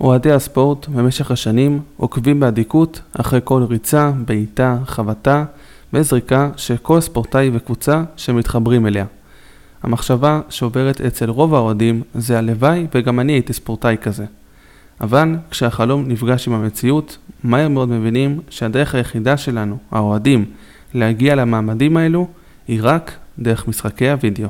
אוהדי הספורט במשך השנים עוקבים באדיקות אחרי כל ריצה, בעיטה, חבטה וזריקה של כל ספורטאי וקבוצה שמתחברים אליה. המחשבה שעוברת אצל רוב האוהדים זה הלוואי וגם אני הייתי ספורטאי כזה. אבל כשהחלום נפגש עם המציאות, מהר מאוד מבינים שהדרך היחידה שלנו, האוהדים, להגיע למעמדים האלו, היא רק דרך משחקי הוידאו.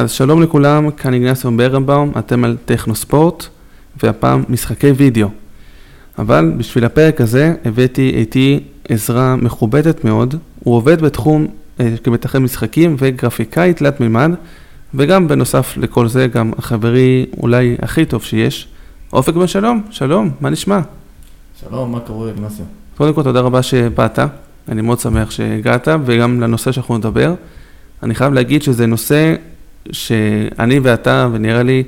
אז שלום לכולם, כאן איגנסיום ברנבאום, אתם על טכנו ספורט, והפעם משחקי וידאו. אבל בשביל הפרק הזה הבאתי איתי עזרה מכובדת מאוד, הוא עובד בתחום אה, כמתכן משחקים וגרפיקאי תלת מימד, וגם בנוסף לכל זה גם החברי אולי הכי טוב שיש, אופק בן שלום, שלום, מה נשמע? שלום, מה קורה איגנסיום? קודם כל תודה רבה שבאת, אני מאוד שמח שהגעת, וגם לנושא שאנחנו נדבר. אני חייב להגיד שזה נושא שאני ואתה, ונראה לי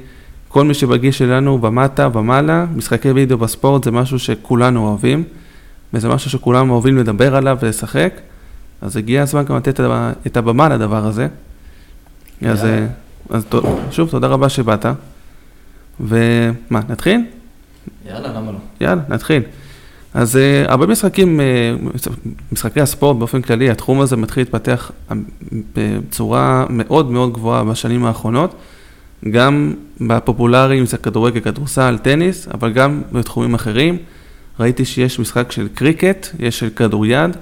כל מי שבגיל שלנו במטה, במעלה, משחקי וידאו בספורט זה משהו שכולנו אוהבים, וזה משהו שכולנו אוהבים לדבר עליו ולשחק, אז הגיע הזמן גם לתת את הבמה לדבר הזה. אז, אז שוב, תודה רבה שבאת. ומה, נתחיל? יאללה, למה לא? יאללה, נתחיל. אז uh, הרבה משחקים, uh, משחקי הספורט באופן כללי, התחום הזה מתחיל להתפתח בצורה מאוד מאוד גבוהה בשנים האחרונות, גם בפופולריים זה כדורגל, כדורסל, טניס, אבל גם בתחומים אחרים. ראיתי שיש משחק של קריקט, יש של כדוריד,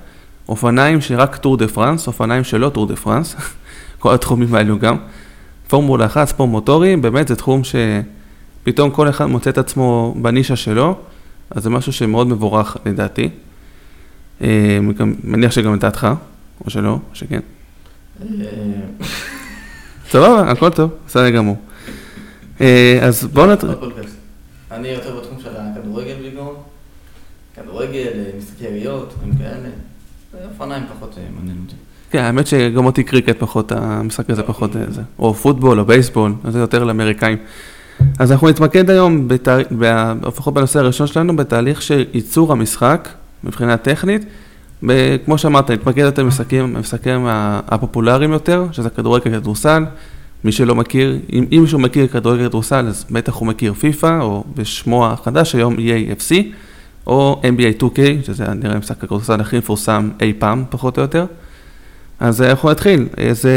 אופניים שרק טור דה פרנס, אופניים שלא טור דה פרנס, כל התחומים האלו גם. פורמולה אחת, ספורט מוטורי, באמת זה תחום שפתאום כל אחד מוצא את עצמו בנישה שלו. אז זה משהו שמאוד מבורך לדעתי. אה, מניח שגם לדעתך, או שלא, או שכן. אה, סבבה, הכל טוב, בסדר גמור. אה, אז בואו נתחיל. אני יותר בתחום של הכדורגל בעיקרון. כדורגל, משחקי יריות, דברים כאלה. אופניים פחות מעניין אותי. כן, האמת שגם אותי קריקט פחות, המשחק הזה פחות זה. או פוטבול או בייסבול, זה יותר לאמריקאים. אז אנחנו נתמקד היום, לפחות בנושא הראשון שלנו, בתהליך של ייצור המשחק מבחינה טכנית. כמו שאמרת, נתמקד יותר במשחקים, במשחקים הפופולריים יותר, שזה כדורגל כדורסל. מי שלא מכיר, אם, אם מישהו מכיר כדורגל כדורסל, אז בטח הוא מכיר פיפא, או בשמו החדש היום EAFC, או NBA 2K, שזה נראה משחק הכדורסל הכי מפורסם אי פעם, פחות או יותר. אז אנחנו נתחיל. אז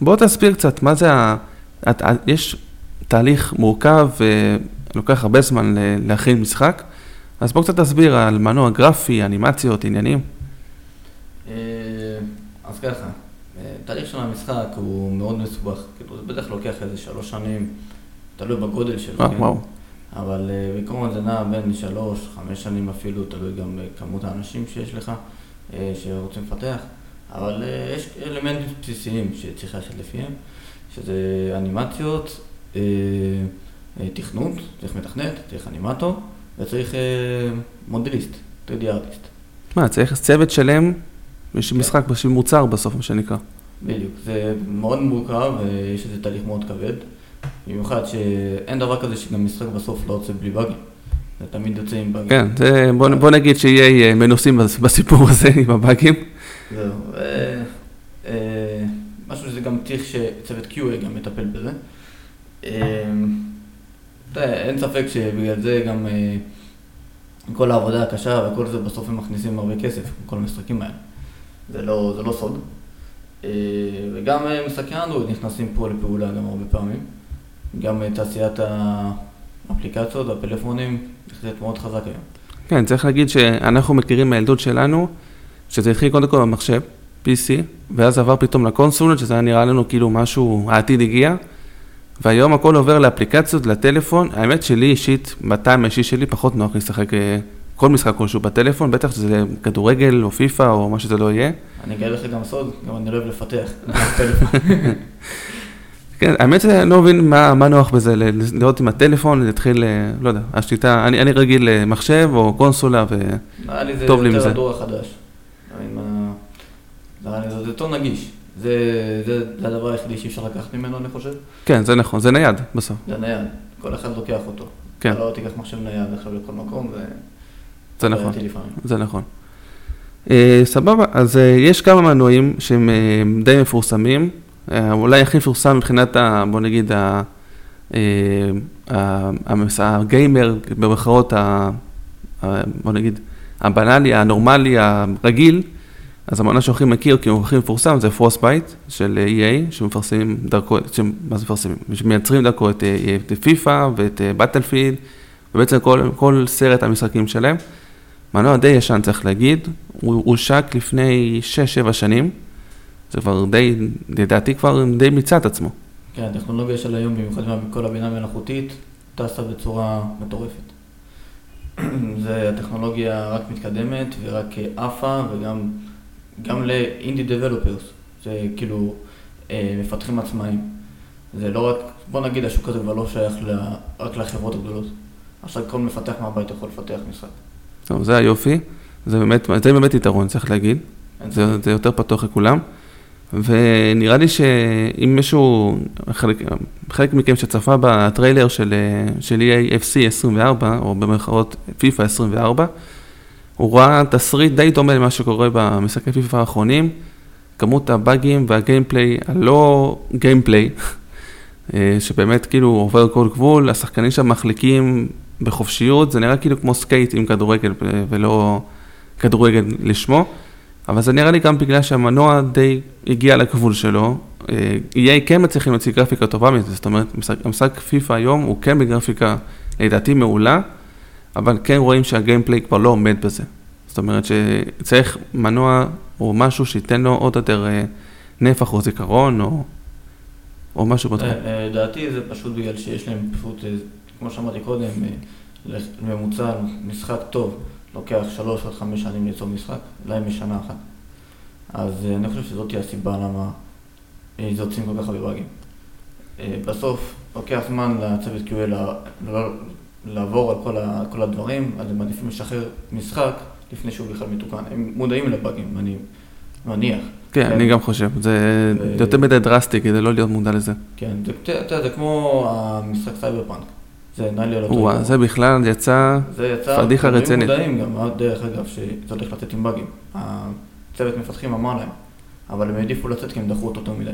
בואו תסביר קצת, מה זה ה... יש תהליך מורכב ולוקח הרבה זמן להכין משחק. אז בואו קצת תסביר על מנוע גרפי, אנימציות, עניינים. אה, אז ככה, אה, תהליך של המשחק הוא מאוד מסובך, כאילו זה כלל לוקח איזה שלוש שנים, תלוי בגודל שלו, אה, כן? וואו. אבל בעיקרון זה נע בין שלוש, חמש שנים אפילו, תלוי גם בכמות האנשים שיש לך, שרוצים לפתח, אבל יש אלמנטים בסיסיים שצריך ללכת לפיהם, שזה אנימציות, אה, אה, תכנות, צריך מתכנת, צריך אנימטור, וצריך אה, מודליסט, 3D ארטיסט. מה, צריך צוות שלם בשביל משחק, בשביל מוצר בסוף, מה שנקרא. בדיוק, זה מאוד מורכב, ויש איזה תהליך מאוד כבד. במיוחד שאין דבר כזה שגם משחק בסוף לא יוצא בלי באגים. זה תמיד יוצא עם באגים. כן, זה, בוא, בוא נגיד שיהיה מנוסים בסיפור הזה עם הבאגים. זהו. משהו שזה גם צריך שצוות QA גם מטפל בזה. אמ, אין ספק שבגלל זה גם אה, כל העבודה הקשה וכל זה בסוף הם מכניסים הרבה כסף, כל המשחקים האלה. זה לא, זה לא סוד. אה, וגם אה, משחקי אנדרואיד נכנסים פה לפעולה גם הרבה פעמים. גם תעשיית האפליקציות והפלאפונים נכנסת מאוד חזק היום. כן, צריך להגיד שאנחנו מכירים מהילדות שלנו, שזה התחיל קודם כל במחשב, PC, ואז עבר פתאום לקונסולות, שזה היה נראה לנו כאילו משהו, העתיד הגיע. והיום הכל עובר לאפליקציות, לטלפון. האמת שלי אישית, בטעם האישי שלי, פחות נוח לשחק אה, כל משחק כלשהו בטלפון, בטח שזה כדורגל או פיפא או מה שזה לא יהיה. אני אגלה לך גם סוד, גם אני אוהב לפתח כן, האמת שאני לא מבין מה, מה נוח בזה, לראות עם הטלפון, להתחיל, אה, לא יודע, השיטה, אני, אני רגיל למחשב או קונסולה וטוב לי עם זה. נראה לי זה יותר הדור החדש. זה יותר נגיש. זה, זה, זה הדבר היחידי שאי אפשר לקחת ממנו, אני חושב. כן, זה נכון, זה נייד בסוף. זה נייד, כל אחד לוקח אותו. כן. אתה לא תיקח מחשב נייד עכשיו לכל מקום, ו... זה נכון. זה נכון. אה, סבבה, אז אה, יש כמה מנועים שהם אה, די מפורסמים, אה, אולי הכי מפורסם מבחינת, ה, בוא נגיד, ה, אה, ה- המס- הגיימר, במרכאות, ה- ה- בוא נגיד, הבנאלי, הנורמלי, הרגיל, אז המנוע שהכי מכיר, כי הוא הכי מפורסם, זה פרוסט של EA, שמפרסמים דרכו, מה זה מפרסמים? שמייצרים דרכו את, אה, את פיפא ואת בטלפילד, ובעצם כל, כל סרט המשחקים שלהם. מנוע די ישן צריך להגיד, הוא הושק לפני 6-7 שנים, זה כבר די, לדעתי כבר די מיצה את עצמו. כן, הטכנולוגיה של היום, במיוחד כל הבינה המלאכותית, טסה בצורה מטורפת. זה הטכנולוגיה רק מתקדמת ורק עפה, וגם גם לאינדי דבלופרס, זה כאילו אה, מפתחים עצמאים. זה לא רק, בוא נגיד השוק הזה כבר לא שייך ל, רק לחברות הגדולות. עכשיו כל מפתח מהבית יכול לפתח משחק. טוב, זה היופי, זה באמת, זה באמת יתרון, צריך להגיד. זה. זה יותר פתוח לכולם. ונראה לי שאם מישהו, חלק, חלק מכם שצפה בטריילר של, אה, של EA FC 24, או במרכאות FIFA 24, הוא ראה תסריט די דומה למה שקורה במשחקי FIFA האחרונים, כמות הבאגים והגיימפליי הלא גיימפליי, אה, שבאמת כאילו עובר כל גבול, השחקנים שם מחליקים בחופשיות, זה נראה כאילו כמו skate עם כדורגל אה, ולא כדורגל לשמו. אבל זה נראה לי גם בגלל שהמנוע די הגיע לגבול שלו. אה, EA כן מצליחים להוציא גרפיקה טובה מזה, זאת אומרת, המשחק פיפא היום הוא כן בגרפיקה לדעתי מעולה, אבל כן רואים שה gameplay כבר לא עומד בזה. זאת אומרת שצריך מנוע או משהו שייתן לו עוד יותר אה, נפח או זיכרון או, או משהו בתחום. אה, אה, לדעתי זה פשוט בגלל שיש להם פשוט, כמו שאמרתי קודם, ממוצע משחק טוב לוקח שלוש עד חמש שנים ליצור משחק, להם בשנה אחת. אז אני חושב שזאת הסיבה למה אה, יוצאים כל כך הרבה באגים. בסוף לוקח זמן לצוות לא- לעבור על כל, ה, כל הדברים, אז הם מעדיפים לשחרר משחק לפני שהוא בכלל מתוקן. הם מודעים לבאגים, אני מניח. כן, אני גם חושב, זה ו- יותר מדי דרסטי כדי לא להיות מודע לזה. כן, זה, אתה יודע, זה כמו המשחק סייבר פאנק. זה נראה לי על אותו עיקרון. זה בכלל יצא, זה יצא, פדיחה הם רצינית. מודעים גם, אה, דרך אגב, שזה הולך לצאת עם באגים. הצוות מפתחים אמר להם, אבל הם העדיפו לצאת כי הם דחו אותו יותר מדי.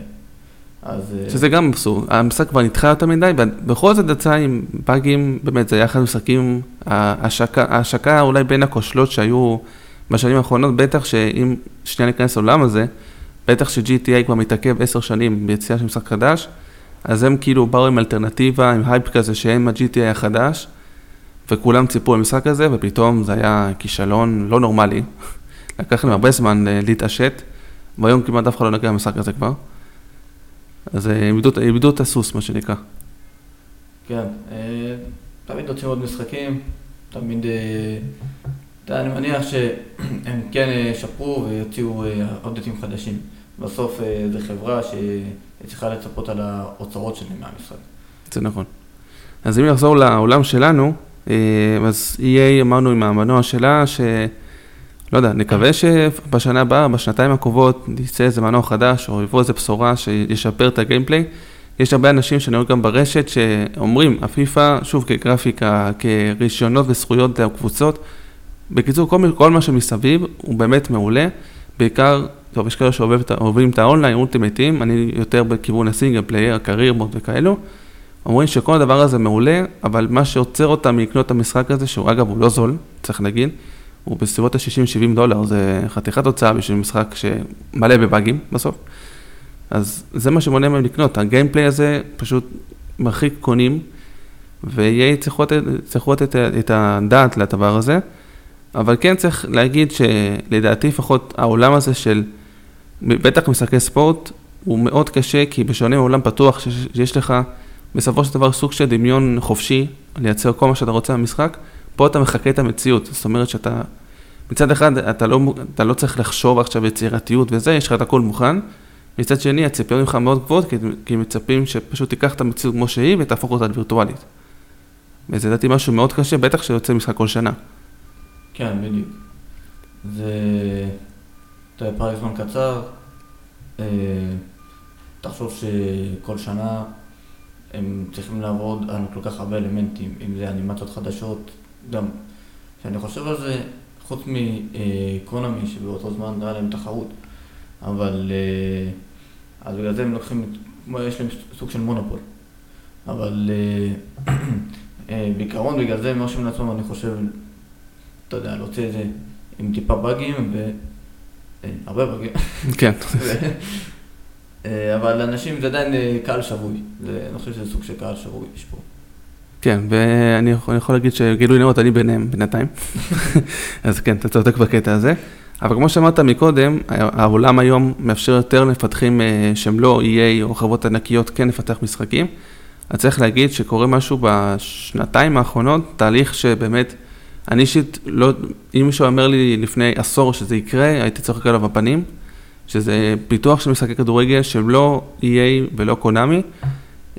אז... אה, שזה גם אבסורד, המשחק כבר נדחה יותר מדי, ובכל זאת יצא עם באגים, באמת, זה היה אחד המשחקים, ההשקה, אולי בין הכושלות שהיו בשנים האחרונות, בטח שאם שנייה ניכנס לעולם הזה, בטח ש-GTA כבר מתעכב עשר שנים ביציאה של משחק חדש, אז הם כאילו באו עם אלטרנטיבה, עם הייפ כזה שהם ה-GTA החדש, וכולם ציפו למשחק הזה, ופתאום זה היה כישלון לא נורמלי. לקח להם הרבה זמן אה, להתעשת, והיום כמעט אף אחד לא נגע במשחק הזה כבר. אז אה, איבדו, את הסוס, מה שנקרא. כן, אה, תמיד רוצים עוד משחקים, תמיד... אה, אתה יודע, אני מניח שהם כן ישפרו ויוציאו אודטים חדשים. בסוף זו חברה שצריכה לצפות על האוצרות שלהם מהמשחק. זה נכון. אז אם נחזור לעולם שלנו, אז EA אמרנו עם המנוע שלה, ש... לא יודע, נקווה שבשנה הבאה, בשנתיים הקרובות, יצא איזה מנוע חדש, או יבוא איזה בשורה שישפר את הגיימפליי. יש הרבה אנשים שאני רואה גם ברשת שאומרים, הפיפא, שוב כגרפיקה, כרישיונות וזכויות לקבוצות, בקיצור, כל, כל מה שמסביב הוא באמת מעולה, בעיקר, טוב, יש כאלה שאוהבים את ה online, Ultimate Team, אני יותר בכיוון ה single player, ה career mode וכאלו, אומרים שכל הדבר הזה מעולה, אבל מה שעוצר אותם מלקנות את המשחק הזה, שהוא אגב הוא לא זול, צריך להגיד, הוא בסביבות ה-60-70 דולר, זה חתיכת הוצאה בשביל משחק שמלא בבאגים בסוף. אז זה מה שמונע מהם לקנות, הגיימפליי הזה פשוט מרחיק קונים, ויהיה צריכות, צריכות את, את הדעת לדבר הזה, אבל כן צריך להגיד שלדעתי לפחות העולם הזה של, בטח משחקי ספורט, הוא מאוד קשה, כי בשונה מעולם פתוח, שיש לך בסופו של דבר סוג של דמיון חופשי, לייצר כל מה שאתה רוצה במשחק, פה אתה מחקה את המציאות, זאת אומרת שאתה, מצד אחד אתה לא, אתה לא צריך לחשוב עכשיו יצירתיות וזה, יש לך את הכל מוכן, מצד שני הציפיות ממך מאוד גבוהות, כי, כי מצפים שפשוט תיקח את המציאות כמו שהיא ותהפוך אותה לווירטואלית. וזה לדעתי משהו מאוד קשה, בטח שיוצא משחק כל שנה. כן, בדיוק. זה... אתה יודע, פרק זמן קצר, אה, תחשוב שכל שנה הם צריכים לעבוד על כל כך הרבה אלמנטים, אם זה אנימציות חדשות, גם, כשאני חושב על זה, חוץ מקונאמי, שבאותו זמן היה להם תחרות, אבל אה, אז בגלל זה הם לוקחים, יש להם סוג של מונופול, אבל אה, אה, בעיקרון בגלל זה הם מרשים לעצמם, אני חושב, אתה יודע, להוציא את זה עם טיפה באגים והרבה באגים. כן. אבל לאנשים זה עדיין קהל שבוי, אני חושב שזה סוג של קהל שבוי יש פה. כן, ואני יכול להגיד שגילוי נאות, אני ביניהם בינתיים. אז כן, אתה צודק בקטע הזה. אבל כמו שאמרת מקודם, העולם היום מאפשר יותר למפתחים אה, שהם לא EA או חברות ענקיות כן לפתח משחקים. אז צריך להגיד שקורה משהו בשנתיים האחרונות, תהליך שבאמת, אני אישית לא, אם מישהו אומר לי לפני עשור שזה יקרה, הייתי צוחק עליו בפנים, שזה פיתוח של משחקי כדורגל שהם לא EA ולא קונאמי.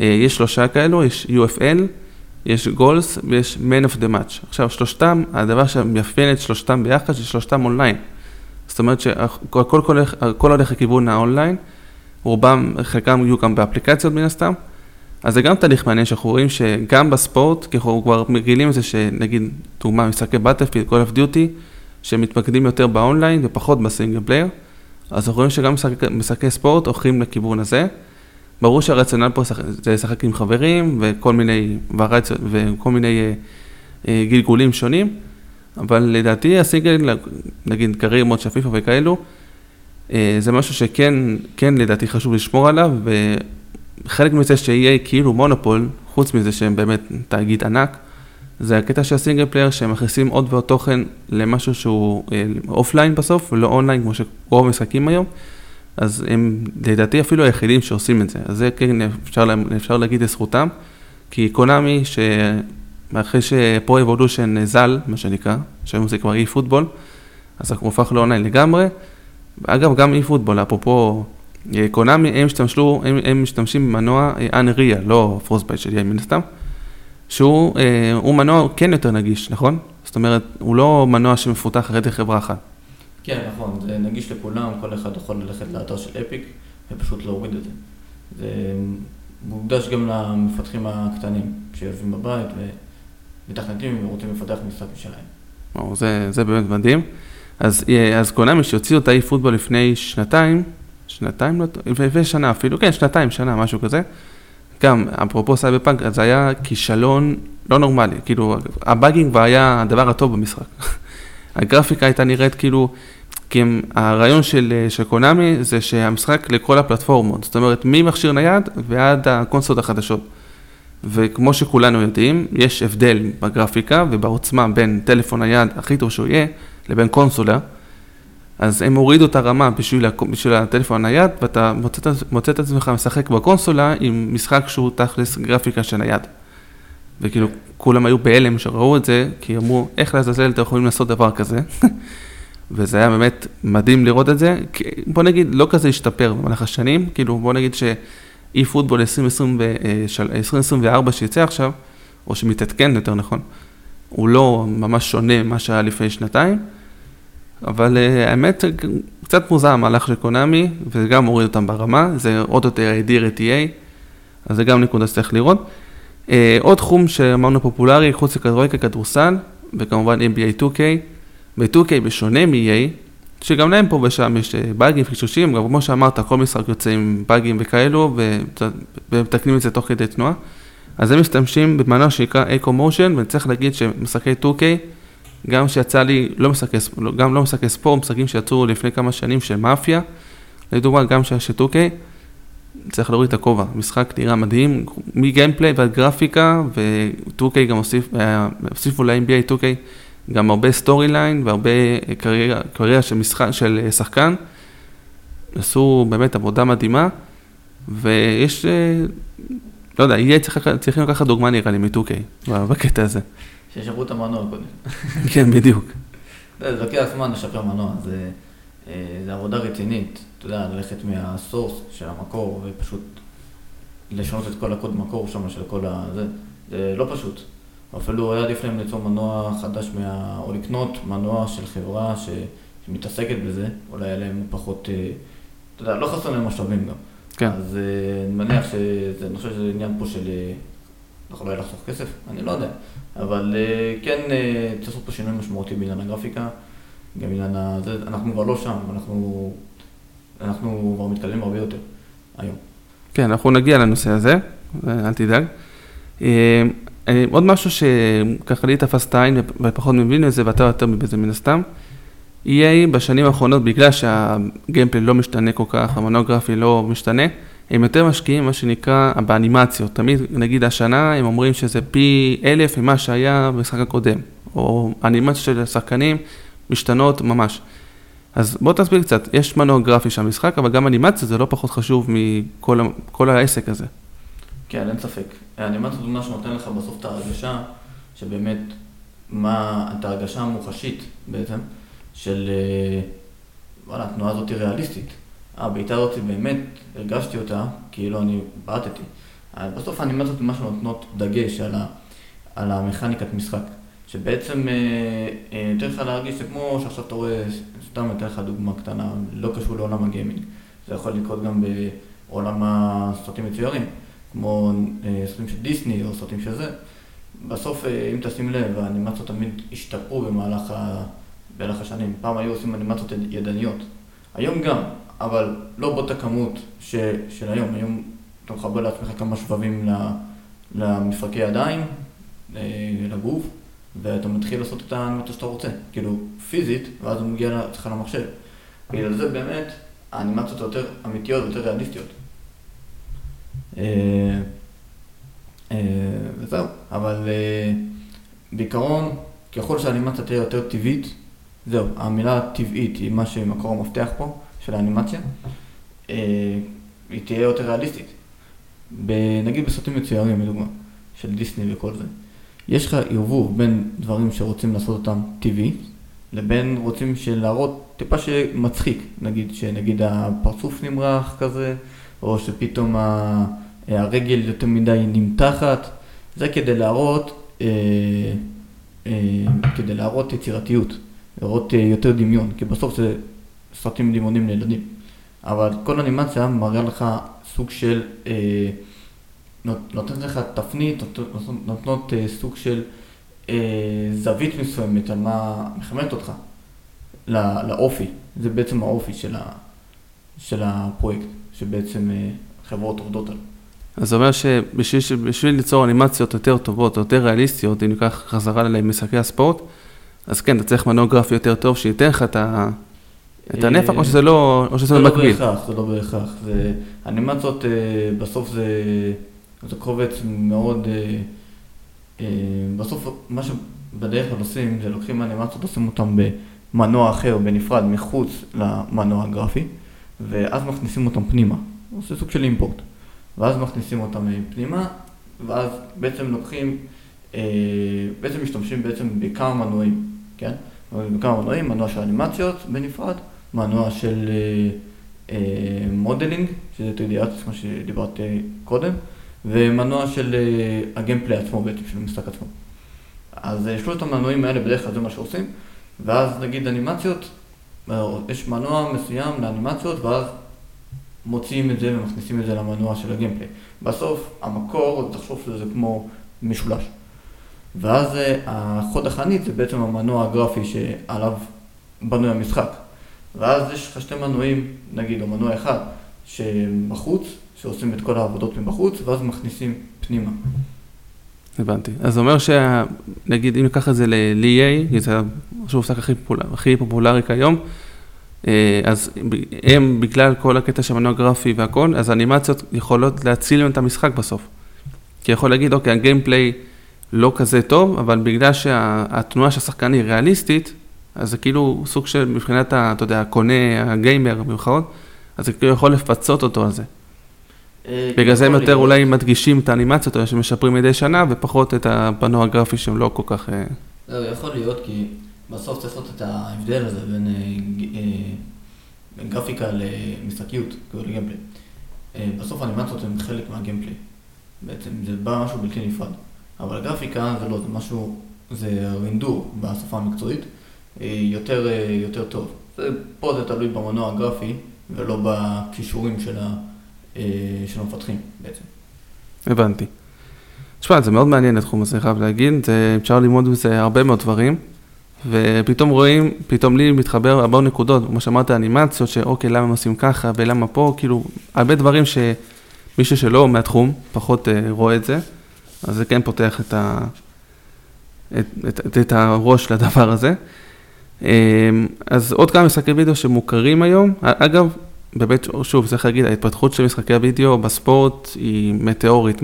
אה, יש שלושה כאלו, יש UFL, יש Goals ויש Man of the Match. עכשיו, שלושתם, הדבר שמאפיין את שלושתם ביחד, ששלושתם אונליין. זאת אומרת שהכל הולך, הולך לכיוון האונליין, רובם, חלקם יהיו גם באפליקציות מן הסתם. אז זה גם תהליך מעניין שאנחנו רואים שגם בספורט, כי אנחנו כבר מכירים את זה שנגיד, דוגמה, משחקי Battlefield, Call of Duty, שמתמקדים יותר באונליין ופחות ב single player, אז אנחנו רואים שגם משחקי, משחקי ספורט הולכים לכיוון הזה. ברור שהרציונל פה זה לשחק עם חברים וכל מיני וריאציות וכל מיני אה, אה, גלגולים שונים, אבל לדעתי הסינגל, נגיד career mode של פיפ"א וכאלו, אה, זה משהו שכן, כן לדעתי חשוב לשמור עליו, וחלק מזה שיהיה כאילו מונופול, חוץ מזה שהם באמת תאגיד ענק, זה הקטע של ה single player שהם מכניסים עוד ועוד תוכן למשהו שהוא אופליין בסוף, ולא אונליין כמו שרוב המשחקים היום. אז הם לדעתי אפילו היחידים שעושים את זה, אז זה כן אפשר, אפשר להגיד לזכותם, כי Konami, שאחרי ש Pro Evolution ז"ל, מה שנקרא, שהיום זה כבר eFootball, אז הוא הפך לאונליין לגמרי. אגב, גם eFootball, אפרופו Konami, הם, השתמשו, הם, הם משתמשים במנוע Unreal, לא Frostbite של EA, מן הסתם, שהוא אה, מנוע כן יותר נגיש, נכון? זאת אומרת, הוא לא מנוע שמפותח על ידי חברה אחת. כן, נכון, זה נגיש לכולם, כל אחד יכול ללכת לאתר של Epic ופשוט להוריד את זה. זה מוקדש גם למפתחים הקטנים, שיושבים בבית ומתכנתים ורוצים לפתח משחק משלהם. או, זה, זה באמת מדהים. אז, אה, אז Konami שהוציאו את ה eFootball לפני שנתיים, שנתיים, לא, לפני שנה אפילו, כן, שנתיים, שנה, משהו כזה. גם, אפרופו סייבר פאנק, זה היה כישלון לא נורמלי, כאילו, ה bugging כבר היה הדבר הטוב במשחק. הגרפיקה הייתה נראית כאילו, כי הם, הרעיון של, אה, של Konami זה שהמשחק לכל הפלטפורמות, זאת אומרת ממכשיר נייד ועד הקונסולות החדשות. וכמו שכולנו יודעים, יש הבדל בגרפיקה ובעוצמה בין טלפון נייד הכי טוב שהוא יהיה, לבין קונסולה. אז הם הורידו את הרמה בשביל, בשביל הטלפון הנייד, ואתה מוצא, את עצמך משחק בקונסולה עם משחק שהוא תכלס גרפיקה של נייד. וכאילו, כולם היו בהלם שראו את זה, כי אמרו, איך לעזאזל אתם יכולים לעשות דבר כזה? וזה היה באמת מדהים לראות את זה. בוא נגיד, לא כזה השתפר במהלך השנים, כאילו, בוא נגיד שאי פוטבול 2024 שיצא עכשיו, או שמתעדכן יותר נכון, הוא לא ממש שונה ממה שהיה לפני שנתיים, אבל uh, האמת, קצת מוזר המהלך של קונאמי, וזה גם מוריד אותם ברמה, זה עוד יותר הדיר את EA, אז זה גם נקודה שצריך לראות. Uh, עוד תחום שאמרנו פופולרי, חוץ לכדורגל, כדורסל, וכמובן NBA 2K. ב-2K בשונה מ-EA, שגם להם פה ושם יש אה, באגים, חישושים, גם כמו שאמרת, כל משחק יוצא עם באגים וכאלו, ומתקנים את זה תוך כדי תנועה. אז הם משתמשים במנוע שנקרא אקו מושן, ואני צריך להגיד שמשחקי 2K, גם שיצא לי, לא משחקי, גם לא משחקי ספורט, משחקים שיצאו לפני כמה שנים של מאפיה, לדוגמה, גם של 2K, צריך להוריד את הכובע, משחק נראה מדהים, מ gameplay ועד גרפיקה, ו-2K גם אה, הוסיפו ל-NBA 2K גם הרבה storyline והרבה קריירה, קריירה של, משחק, של שחקן. עשו באמת עבודה מדהימה, ויש, אה, לא יודע, יהיה צריך, צריכים לקחת דוגמה נראה לי מ-2K בקטע הזה. שישפרו את המנוע קודם. כן, בדיוק. זה לוקח זמן לשפר מנוע, זה, אה, זה עבודה רצינית, אתה יודע, ללכת מה source של המקור ופשוט לשנות את כל הקוד מקור שם של כל ה... זה, זה לא פשוט. אפילו היה עדיף להם ליצור מנוע חדש מה... או לקנות מנוע של חברה ש... שמתעסקת בזה, אולי היה להם פחות, אה, אתה יודע, לא חסר להם משאבים גם. כן. אז אה, אני מניח שזה, אני חושב שזה עניין פה של, אה, אנחנו לא לחסוך כסף, אני לא יודע, אבל כן צריך לעשות פה שינוי משמעותי בעניין הגרפיקה, גם בעניין ה... זה, אנחנו כבר לא שם, אנחנו, אנחנו כבר מתקדמים הרבה יותר היום. כן, אנחנו נגיע לנושא הזה, אל תדאג. עוד משהו שככה לי תפס את העין ופחות מבין את זה, ואתה יותר בזה מן הסתם. EA בשנים האחרונות, בגלל שהגיימפלי לא משתנה כל כך, המונוגרפי לא משתנה, הם יותר משקיעים מה שנקרא באנימציות. תמיד, נגיד השנה, הם אומרים שזה פי אלף ממה שהיה במשחק הקודם, או אנימציות של השחקנים משתנות ממש. אז בוא תסביר קצת, יש מנוע גרפי של המשחק, אבל גם אנימציה זה לא פחות חשוב מכל העסק הזה. כן, אין ספק. האנימציה זה מה שנותן לך בסוף את ההרגשה, שבאמת, מה, את ההרגשה המוחשית בעצם, של אה, וואלה, התנועה הזאת היא ריאליסטית. הבעיטה הזאת באמת, הרגשתי אותה, כאילו אני בעטתי. בסוף האנימציות מה שנותנות דגש על, ה, על המכניקת משחק. שבעצם נותן לך להרגיש, זה כמו שעכשיו אתה רואה, סתם אתן לך דוגמה קטנה, לא קשור לעולם הגיימינג. זה יכול לקרות גם בעולם הסרטים מצוירים, כמו סרטים של דיסני או סרטים של זה. בסוף, אם תשים לב, האנימציות תמיד השתפרו במהלך, ה... במהלך השנים. פעם היו עושים אנימציות ידניות. היום גם, אבל לא באותה כמות ש... של היום. היום אתה מחבר לעצמך כמה שבבים למפרקי ידיים, לגוף. ואתה מתחיל לעשות את האנימציה שאתה רוצה, כאילו פיזית, ואז הוא מגיע אצלך למחשב. בגלל זה באמת, האנימציות יותר אמיתיות ויותר ריאליסטיות. וזהו, אבל בעיקרון, ככל שהאנימציה תהיה יותר טבעית, זהו, המילה טבעית היא מה שמקור המפתח פה, של האנימציה, היא תהיה יותר ריאליסטית. נגיד בסרטים מצוירים, לדוגמה, של דיסני וכל זה. יש לך ערבוב בין דברים שרוצים לעשות אותם טבעי, לבין רוצים להראות טיפה שמצחיק, נגיד שנגיד הפרצוף נמרח כזה, או שפתאום הרגל יותר מדי נמתחת, זה כדי להראות, אה, אה, כדי להראות יצירתיות, להראות אה, יותר דמיון, כי בסוף זה סרטים דמיונים לילדים. אבל כל אנימציה מראה לך סוג של נותנת לך תפנית, נותנות סוג של זווית מסוימת על מה מחממת אותך, לאופי, זה בעצם האופי של הפרויקט, שבעצם חברות עובדות עליו. אז זה אומר שבשביל ליצור אנימציות יותר טובות, יותר ריאליסטיות, אם ניקח חזרה למשחקי הספורט, אז כן, אתה צריך מנוע גרפי יותר טוב, שייתן לך את ה... את הנפח, או שזה לא, או שזה מקביל? זה לא בהכרח, זה לא בהכרח. אנימציות, בסוף זה... זה קובץ מאוד... אה, אה, בסוף, מה שבדרך כלל עושים, זה לוקחים אנימציות, עושים אותם במנוע אחר, בנפרד, מחוץ למנוע הגרפי, ואז מכניסים אותם פנימה. זה סוג של אימפורט. ואז מכניסים אותם פנימה, ואז בעצם לוקחים, אה, בעצם משתמשים בעצם בכמה מנועים, כן? בכמה מנועים, מנוע של אנימציות בנפרד, מנוע של modeling, שזה תדיעת, כמו שדיברת קודם. ומנוע של ה gameplay עצמו בעצם, של המשחק עצמו. אז שלושת המנועים האלה בדרך כלל זה מה שעושים, ואז נגיד אנימציות, יש מנוע מסוים לאנימציות, ואז מוציאים את זה ומכניסים את זה למנוע של הגיימפליי. בסוף, המקור, תחשוב שזה כמו משולש. ואז החוד החנית זה בעצם המנוע הגרפי שעליו בנוי המשחק. ואז יש לך שתי מנועים, נגיד, או מנוע אחד, שבחוץ, שעושים את כל העבודות מבחוץ, ואז מכניסים פנימה. הבנתי. אז זה אומר שנגיד, אם ניקח את זה ל-EA, זה המשחק הכי, פופולר, הכי פופולרי כיום, אה, אז הם, בגלל כל הקטע של מנוע גרפי והכל, אז האנימציות יכולות להציל להם את המשחק בסוף. כי יכול להגיד, אוקיי, הגיימפליי לא כזה טוב, אבל בגלל שהתנועה של השחקן היא ריאליסטית, אז זה כאילו סוג של, מבחינת, אתה יודע, הקונה, הגיימר, במיוחד, אז זה כאילו יכול לפצות אותו על זה. אה, בגלל זה הם יותר אולי מדגישים את האנימציות האלה שמשפרים מדי שנה, ופחות את הפנוע הגרפי שהם לא כל כך... אה, זה יכול להיות, כי בסוף צריך לעשות את ההבדל הזה בין אה, גרפיקה למשחקיות, כאילו לגיימפליי. בסוף האנימציות הן חלק מהגיימפליי. בעצם זה בא משהו בלתי נפרד. אבל הגרפיקה זה לא, זה משהו, זה רינדור בשפה המקצועית, יותר, יותר טוב. פה זה תלוי במנוע הגרפי ולא בכישורים של ה... של המפתחים בעצם. הבנתי. תשמע, זה מאוד מעניין התחום הזה, חייב להגיד, זה, אפשר ללמוד בזה הרבה מאוד דברים, ופתאום רואים, פתאום לי מתחבר הרבה נקודות, כמו שאמרת, אנימציות, שאוקיי, למה הם עושים ככה ולמה פה, כאילו, הרבה דברים שמישהו שלא מהתחום, פחות אה, רואה את זה, אז זה כן פותח את, ה, את, את, את, את הראש לדבר הזה. אה, אז עוד כמה משחקי וידאו שמוכרים היום, אגב, באמת, שוב, צריך להגיד, ההתפתחות של משחקי הוידאו בספורט היא מטאורית.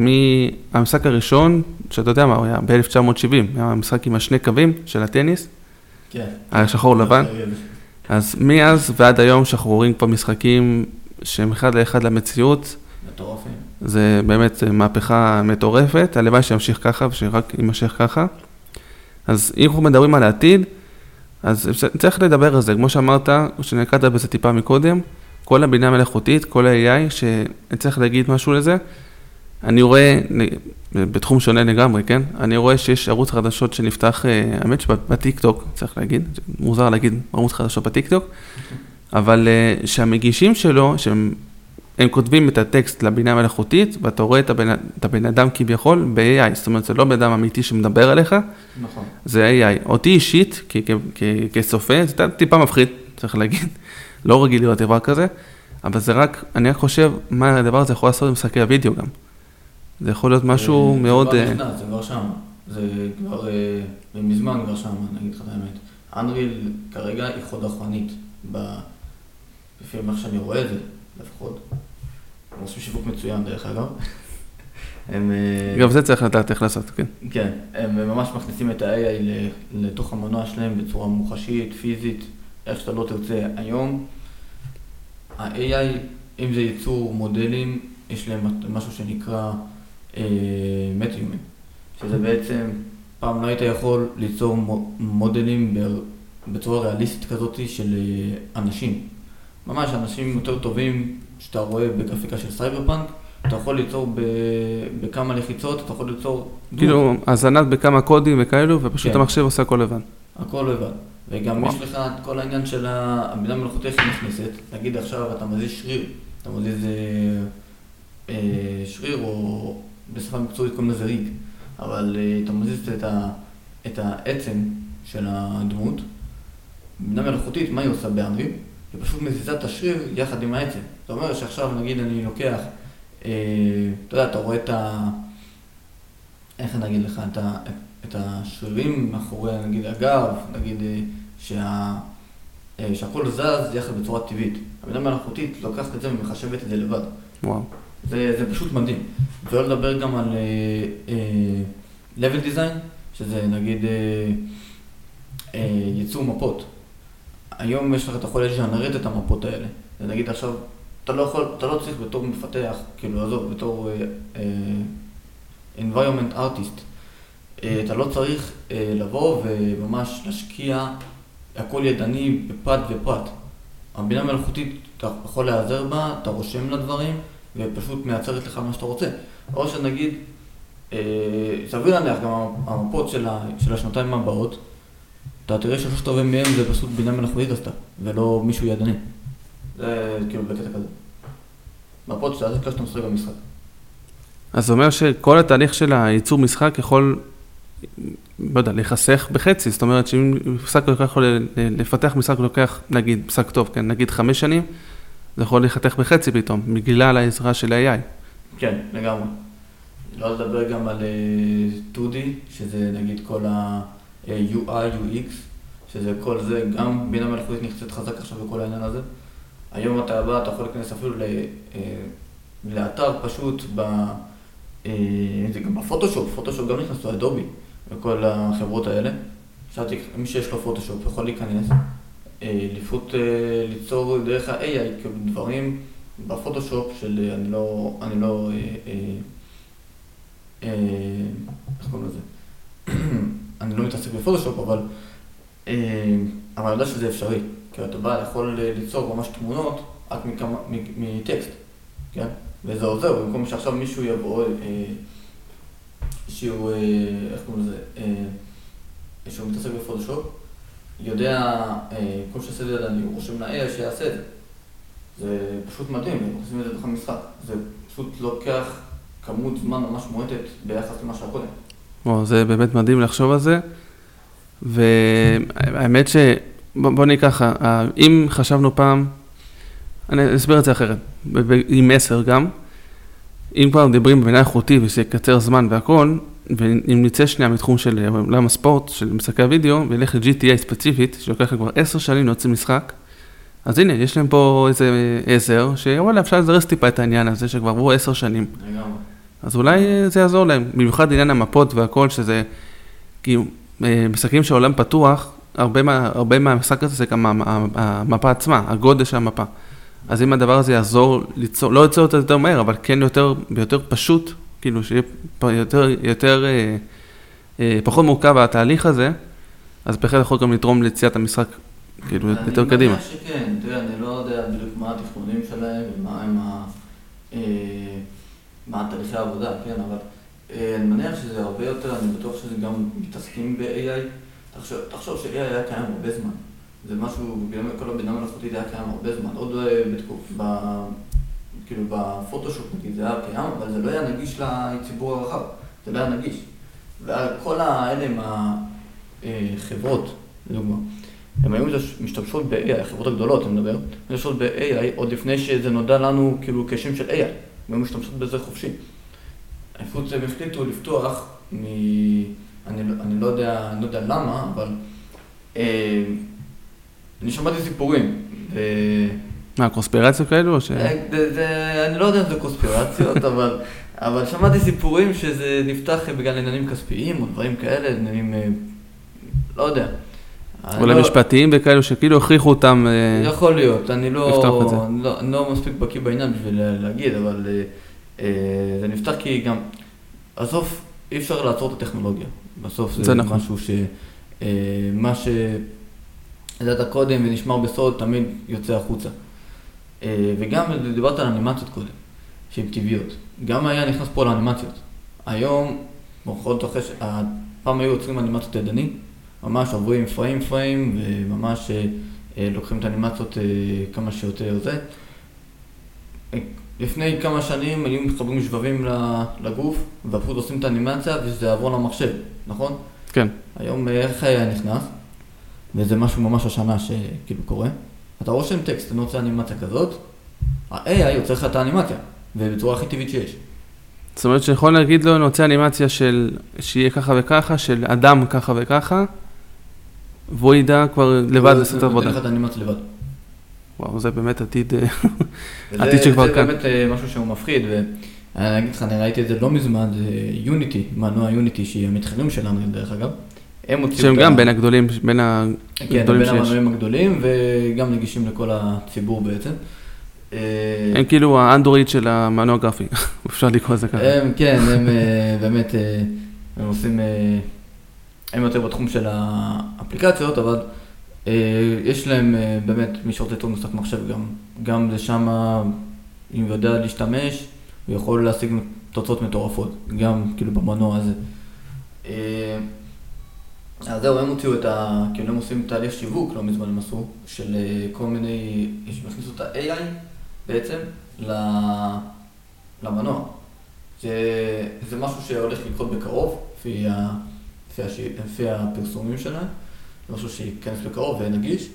מהמשחק הראשון, שאתה יודע מה, הוא היה ב-1970, היה המשחק עם השני קווים של הטניס, כן. היה שחור לבן. אז מאז ועד היום שאנחנו רואים כבר משחקים שהם אחד לאחד למציאות. מטורפים. זה באמת מהפכה מטורפת, הלוואי שימשיך ככה ושרק יימשך ככה. אז אם אנחנו מדברים על העתיד, אז צריך לדבר על זה, כמו שאמרת, שנקעת בזה טיפה מקודם, כל הבינה המלאכותית, כל ה-AI, שצריך להגיד משהו לזה, אני רואה, בתחום שונה לגמרי, כן? אני רואה שיש ערוץ חדשות שנפתח, אה, האמת שבטיקטוק, צריך להגיד, מוזר להגיד ערוץ חדשות בטיקטוק, אבל אה, שהמגישים שלו, שהם הם כותבים את הטקסט לבינה המלאכותית, ואתה רואה את הבן, את הבן אדם כביכול ב-AI, זאת אומרת, זה לא בן אדם אמיתי שמדבר עליך, נכון. זה AI. אותי אישית, כצופה, זה טיפה מפחיד, צריך להגיד. לא רגיל לראות דבר כזה, אבל זה רק, אני רק חושב מה הדבר הזה יכול לעשות עם משחקי הוידאו גם. זה יכול להיות משהו זה מאוד... זה כבר נכנס, זה כבר שם. זה כבר, אה, מזמן כבר שם, אני אגיד לך את האמת. אנריל כרגע היא חוד אחרונית, לפי מה שאני רואה את זה, לפחות. הם עושים שיווק מצוין דרך אגב. הם... אה, גם זה צריך לדעת איך לעשות, כן. כן, הם ממש מכניסים את ה-AI לתוך המנוע שלהם בצורה מוחשית, פיזית, איך שאתה לא תרצה היום. ה-AI, אם זה ייצור מודלים, יש להם משהו שנקרא MetaHumans, אה, שזה בעצם, פעם לא היית יכול ליצור מודלים בצורה ריאליסטית כזאת של אה, אנשים. ממש אנשים יותר טובים שאתה רואה בגרפיקה של סייבר פאנק, אתה יכול ליצור בכמה לחיצות, אתה יכול ליצור... כאילו, הזנת בכמה קודים וכאלו, ופשוט כן. המחשב עושה הכל לבד. הכל לבד. וגם יש לך את כל העניין של הבינה המלאכותית שנכנסת, נגיד עכשיו אתה מזיז שריר, אתה מזיז אה, שריר או בשפה מקצועית קוראים לזה ריג, אבל אה, אתה מזיז את, ה, את העצם של הדמות, בינה מלאכותית, מה היא עושה באנרי? היא פשוט מזיזה את השריר יחד עם העצם. זאת אומרת שעכשיו נגיד אני לוקח, אה, אתה יודע, אתה רואה את ה... איך אני אגיד לך, את, ה, את השרירים מאחורי נגיד הגב, נגיד אה, שה, אה, שהכל זז יחד בצורה טבעית. הבינה מלאכותית לוקחת את זה ומחשבת את זה לבד. וואו. זה, זה פשוט מדהים. ולא לדבר גם על uh, uh, level design, שזה נגיד uh, uh, ייצור מפות. היום יש לך, אתה יכול לג'נרט את המפות האלה. זה נגיד עכשיו, אתה לא יכול, אתה לא צריך בתור מפתח, כאילו עזוב, בתור uh, uh, environment artist, uh, אתה לא צריך uh, לבוא וממש להשקיע הכל ידני בפרט ופרט. הבינה מלאכותית, אתה יכול להיעזר בה, אתה רושם לה דברים, ופשוט מייצרת לך מה שאתה רוצה. או שנגיד, אה, סביר להניח גם המפות של, ה, של השנתיים הבאות, אתה תראה ששלושת רבעי מהם זה פשוט בינה מלאכותית עשתה, ולא מישהו ידני. זה כאילו בקטע כזה. מפות שאתה תקרא שאתה משחק במשחק. אז זה אומר שכל התהליך של הייצור משחק יכול, לא יודע, להיחסך בחצי, זאת אומרת שאם משחק לוקח, לפתח משחק לוקח, נגיד, משחק טוב, כן, נגיד חמש שנים, זה יכול להיחתך בחצי פתאום, בגלל העזרה של ה-AI. כן, לגמרי. לא לדבר גם על 2D, אה, שזה נגיד כל ה-UI, UX, שזה כל זה, גם בינה מלאכותית נכנסת חזק עכשיו בכל העניין הזה. היום אתה בא, אתה יכול להיכנס אפילו אה, לאתר פשוט, ב, אה, זה גם בפוטושופ, פוטושופ גם נכנסו, אדובי, וכל החברות האלה. שאלתי, מי שיש לו פוטושופ יכול להיכנס, לפחות ליצור דרך ה-AI, כאילו דברים בפוטושופ של אה, אני לא, אני לא, אה, אה, איך קוראים לזה? אני לא מתעסק בפוטושופ, אבל אבל אני יודע שזה אפשרי. כי אתה בא, יכול ליצור ממש תמונות רק מטקסט, כן? וזה עוזר, במקום שעכשיו מישהו יבוא, שהוא, איך קוראים לזה? שהוא מתעסק בפוטושופ, יודע, כל שעושה את זה, אני רושם ל-AI שיעשה את זה. זה פשוט מדהים, הם עושים את זה בתוך המשחק. זה פשוט לוקח כמות זמן ממש מועטת ביחס למה שהיה קודם. או, זה באמת מדהים לחשוב על זה. והאמת ש... בוא נהיה ככה, אם חשבנו פעם, אני אסביר את זה אחרת, עם מסר גם, אם כבר מדברים בבינה איכותי ושיקצר זמן והכל, ואם נצא שנייה מתחום של עולם הספורט, של משחקי הוידאו, וילך ל-GTA ספציפית, שלוקח כבר עשר שנים להוציא משחק, אז הנה, יש להם פה איזה עזר, שוואלה, אפשר לזרז טיפה את העניין הזה, שכבר עברו עשר שנים. לגמרי. אז אולי אה, זה יעזור להם, במיוחד עניין המפות והכל, שזה, כי אה, משחקים של עולם פתוח, הרבה, מה, הרבה מהמשחק הזה זה גם המפה עצמה, הגודל של המפה. אז אם הדבר הזה יעזור ליצור, לא ליצור את זה יותר מהר, אבל כן יותר, יותר פשוט, כאילו שיהיה יותר, יותר, אה, אה, פחות מורכב התהליך הזה, אז בהחלט יכול גם לתרום ליציאת המשחק, כאילו, יותר קדימה. אני מניח שכן, תראה, אני לא יודע בדיוק מה התכנונים שלהם ומה הם ה... אה, מה תהליכי העבודה, כן, אבל אה, אני מניח שזה הרבה יותר, אני בטוח שזה גם מתעסקים ב-AI. תחשוב, תחשוב ש-AI היה קיים הרבה זמן. זה משהו, כל הבינה מלאכותית היה קיים הרבה זמן, עוד אה, בתקוף, ב... כאילו בפוטושופ נגיד זה היה קיים, אבל זה לא היה נגיש לציבור הרחב, זה לא היה נגיש. וכל האלה עם החברות, לדוגמה, הן היו משתמשות ב-AI, החברות הגדולות, אני מדבר, משתמשות ב-AI עוד לפני שזה נודע לנו כאילו כשם של AI, הן היו משתמשות בזה חופשי. פשוט הם החליטו לפתוח מ... אני, לא, אני לא יודע, אני לא יודע למה, אבל אה, אני שמעתי סיפורים. ו... מה, קונספירציות כאלו או ש... אה, אני לא יודע אם זה קונספירציות, אבל, אבל שמעתי סיפורים שזה נפתח בגלל עניינים כספיים או דברים כאלה, עניינים, אה, לא יודע. אולי לא... משפטיים וכאלו שכאילו הכריחו אותם אה, יכול להיות, אני לא, לא, לא מספיק בקיא בעניין בשביל להגיד, אבל אה, זה נפתח כי גם, עזוב, אי אפשר לעצור את הטכנולוגיה. בסוף זה, זה נכון. משהו ש... אה, מה שידעת קודם ונשמר בסוד תמיד יוצא החוצה. אה, וגם דיברת על אנימציות קודם, שהן טבעיות. גם היה נכנס פה לאנימציות. היום, בכל אחרי ש... פעם היו יוצרים אנימציות ידני, ממש עוברים פריים פריים וממש אה, לוקחים את האנימציות כמה שיותר זה. לפני כמה שנים היו מתחברים שבבים לגוף, ופשוט עושים את האנימציה וזה יעבור למחשב, נכון? כן. היום איך היה נכנס, וזה משהו ממש השנה שכאילו קורה. אתה רושם טקסט, אני רוצה אנימציה כזאת, ה-AI יוצר לך את האנימציה, ובצורה הכי טבעית שיש. זאת אומרת שיכול להגיד לו, אני רוצה אנימציה של, שיהיה ככה וככה, של אדם ככה וככה, והוא ידע כבר לבד לעשות את העבודה. הוא נותן לך את האנימציה לבד. וואו, זה באמת עתיד, עתיד שכבר כאן. זה באמת אה, משהו שהוא מפחיד, ואני אגיד לך, אני ראיתי את זה לא מזמן, זה יוניטי, מנוע יוניטי, שהיא המתחרים שלנו דרך אגב. הם הוציאו שהם גם בין הגדולים, בין הגדולים שיש. כן, בין המנועים הגדולים, וגם נגישים לכל הציבור בעצם. אה, הם כאילו האנדרואיד של המנוע גרפי, אפשר לקרוא לזה ככה. הם, כן, הם אה, באמת, הם עושים, הם יותר בתחום של האפליקציות, אבל... אה, יש להם אה, באמת, מי שרוצה לטעות משחק מחשב גם, גם זה שם, אם הוא יודע להשתמש, הוא יכול להשיג תוצאות מטורפות, גם כאילו במנוע הזה. אה, אז זהו, הם הוציאו את ה... כאילו הם עושים תהליך שיווק, לא מזמן הם עשו, של כל מיני... הכניסו את ה-AI בעצם למנוע. זה, זה משהו שהולך לקרות בקרוב, לפי, ה, לפי, הש, לפי הפרסומים שלהם. משהו שייכנס בקרוב ויהיה נגיש,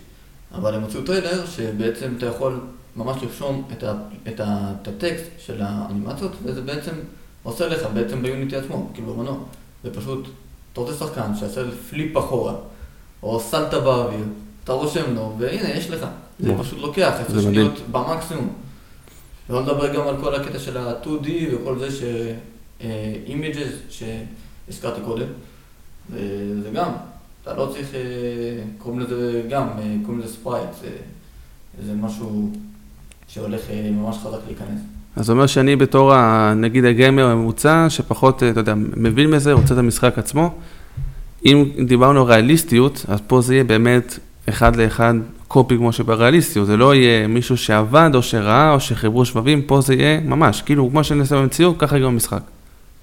אבל הם הוציאו טריילר שבעצם אתה יכול ממש לרשום את, ה, את, ה, את הטקסט של האנימציות, וזה בעצם עושה לך בעצם ב Unity עצמו, כאילו במנוע. זה פשוט, אתה רוצה שחקן שיעשה flip אחורה, או סלטה באוויר, אתה רושם לו, והנה, יש לך. זה פשוט לוקח עשר שניות במקסימום. לא נדבר גם על כל הקטע של ה-2D וכל זה ש... images שהזכרתי קודם, וזה גם, אתה לא צריך, אה, קוראים לזה גם, אה, קוראים לזה sprite, זה, זה משהו שהולך אה, ממש חזק להיכנס. אז זה אומר שאני בתור, נגיד הגיימר הממוצע, שפחות, אתה יודע, מבין מזה, רוצה את המשחק עצמו. אם דיברנו על ריאליסטיות, אז פה זה יהיה באמת אחד לאחד copy כמו שבריאליסטיות, זה לא יהיה מישהו שעבד או שראה או שחיברו שבבים, פה זה יהיה ממש, כאילו כמו שאני עושה במציאות, ככה גם במשחק.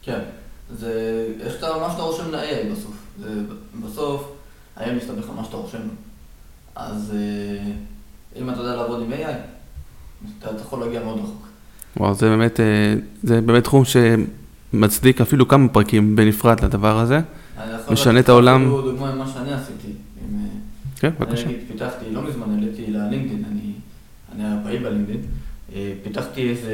כן, זה, יש את מה שאתה רושם ל-AI בסוף. בסוף, היום מסתבך על מה שאתה רושם. אז אה, אם אתה יודע לעבוד עם AI, אתה יכול להגיע מאוד רחוק. וואו, זה באמת, אה, זה באמת תחום שמצדיק אפילו כמה פרקים בנפרד לדבר הזה. אני יכול משנה לתת את העולם. אפילו דוגמה ממה שאני עשיתי. אה, כן, אני בבקשה. נגיד פיתחתי, לא מזמן העליתי ללינקדאין, אני אני היה פעיל בלינקדאין, אה, פיתחתי איזה,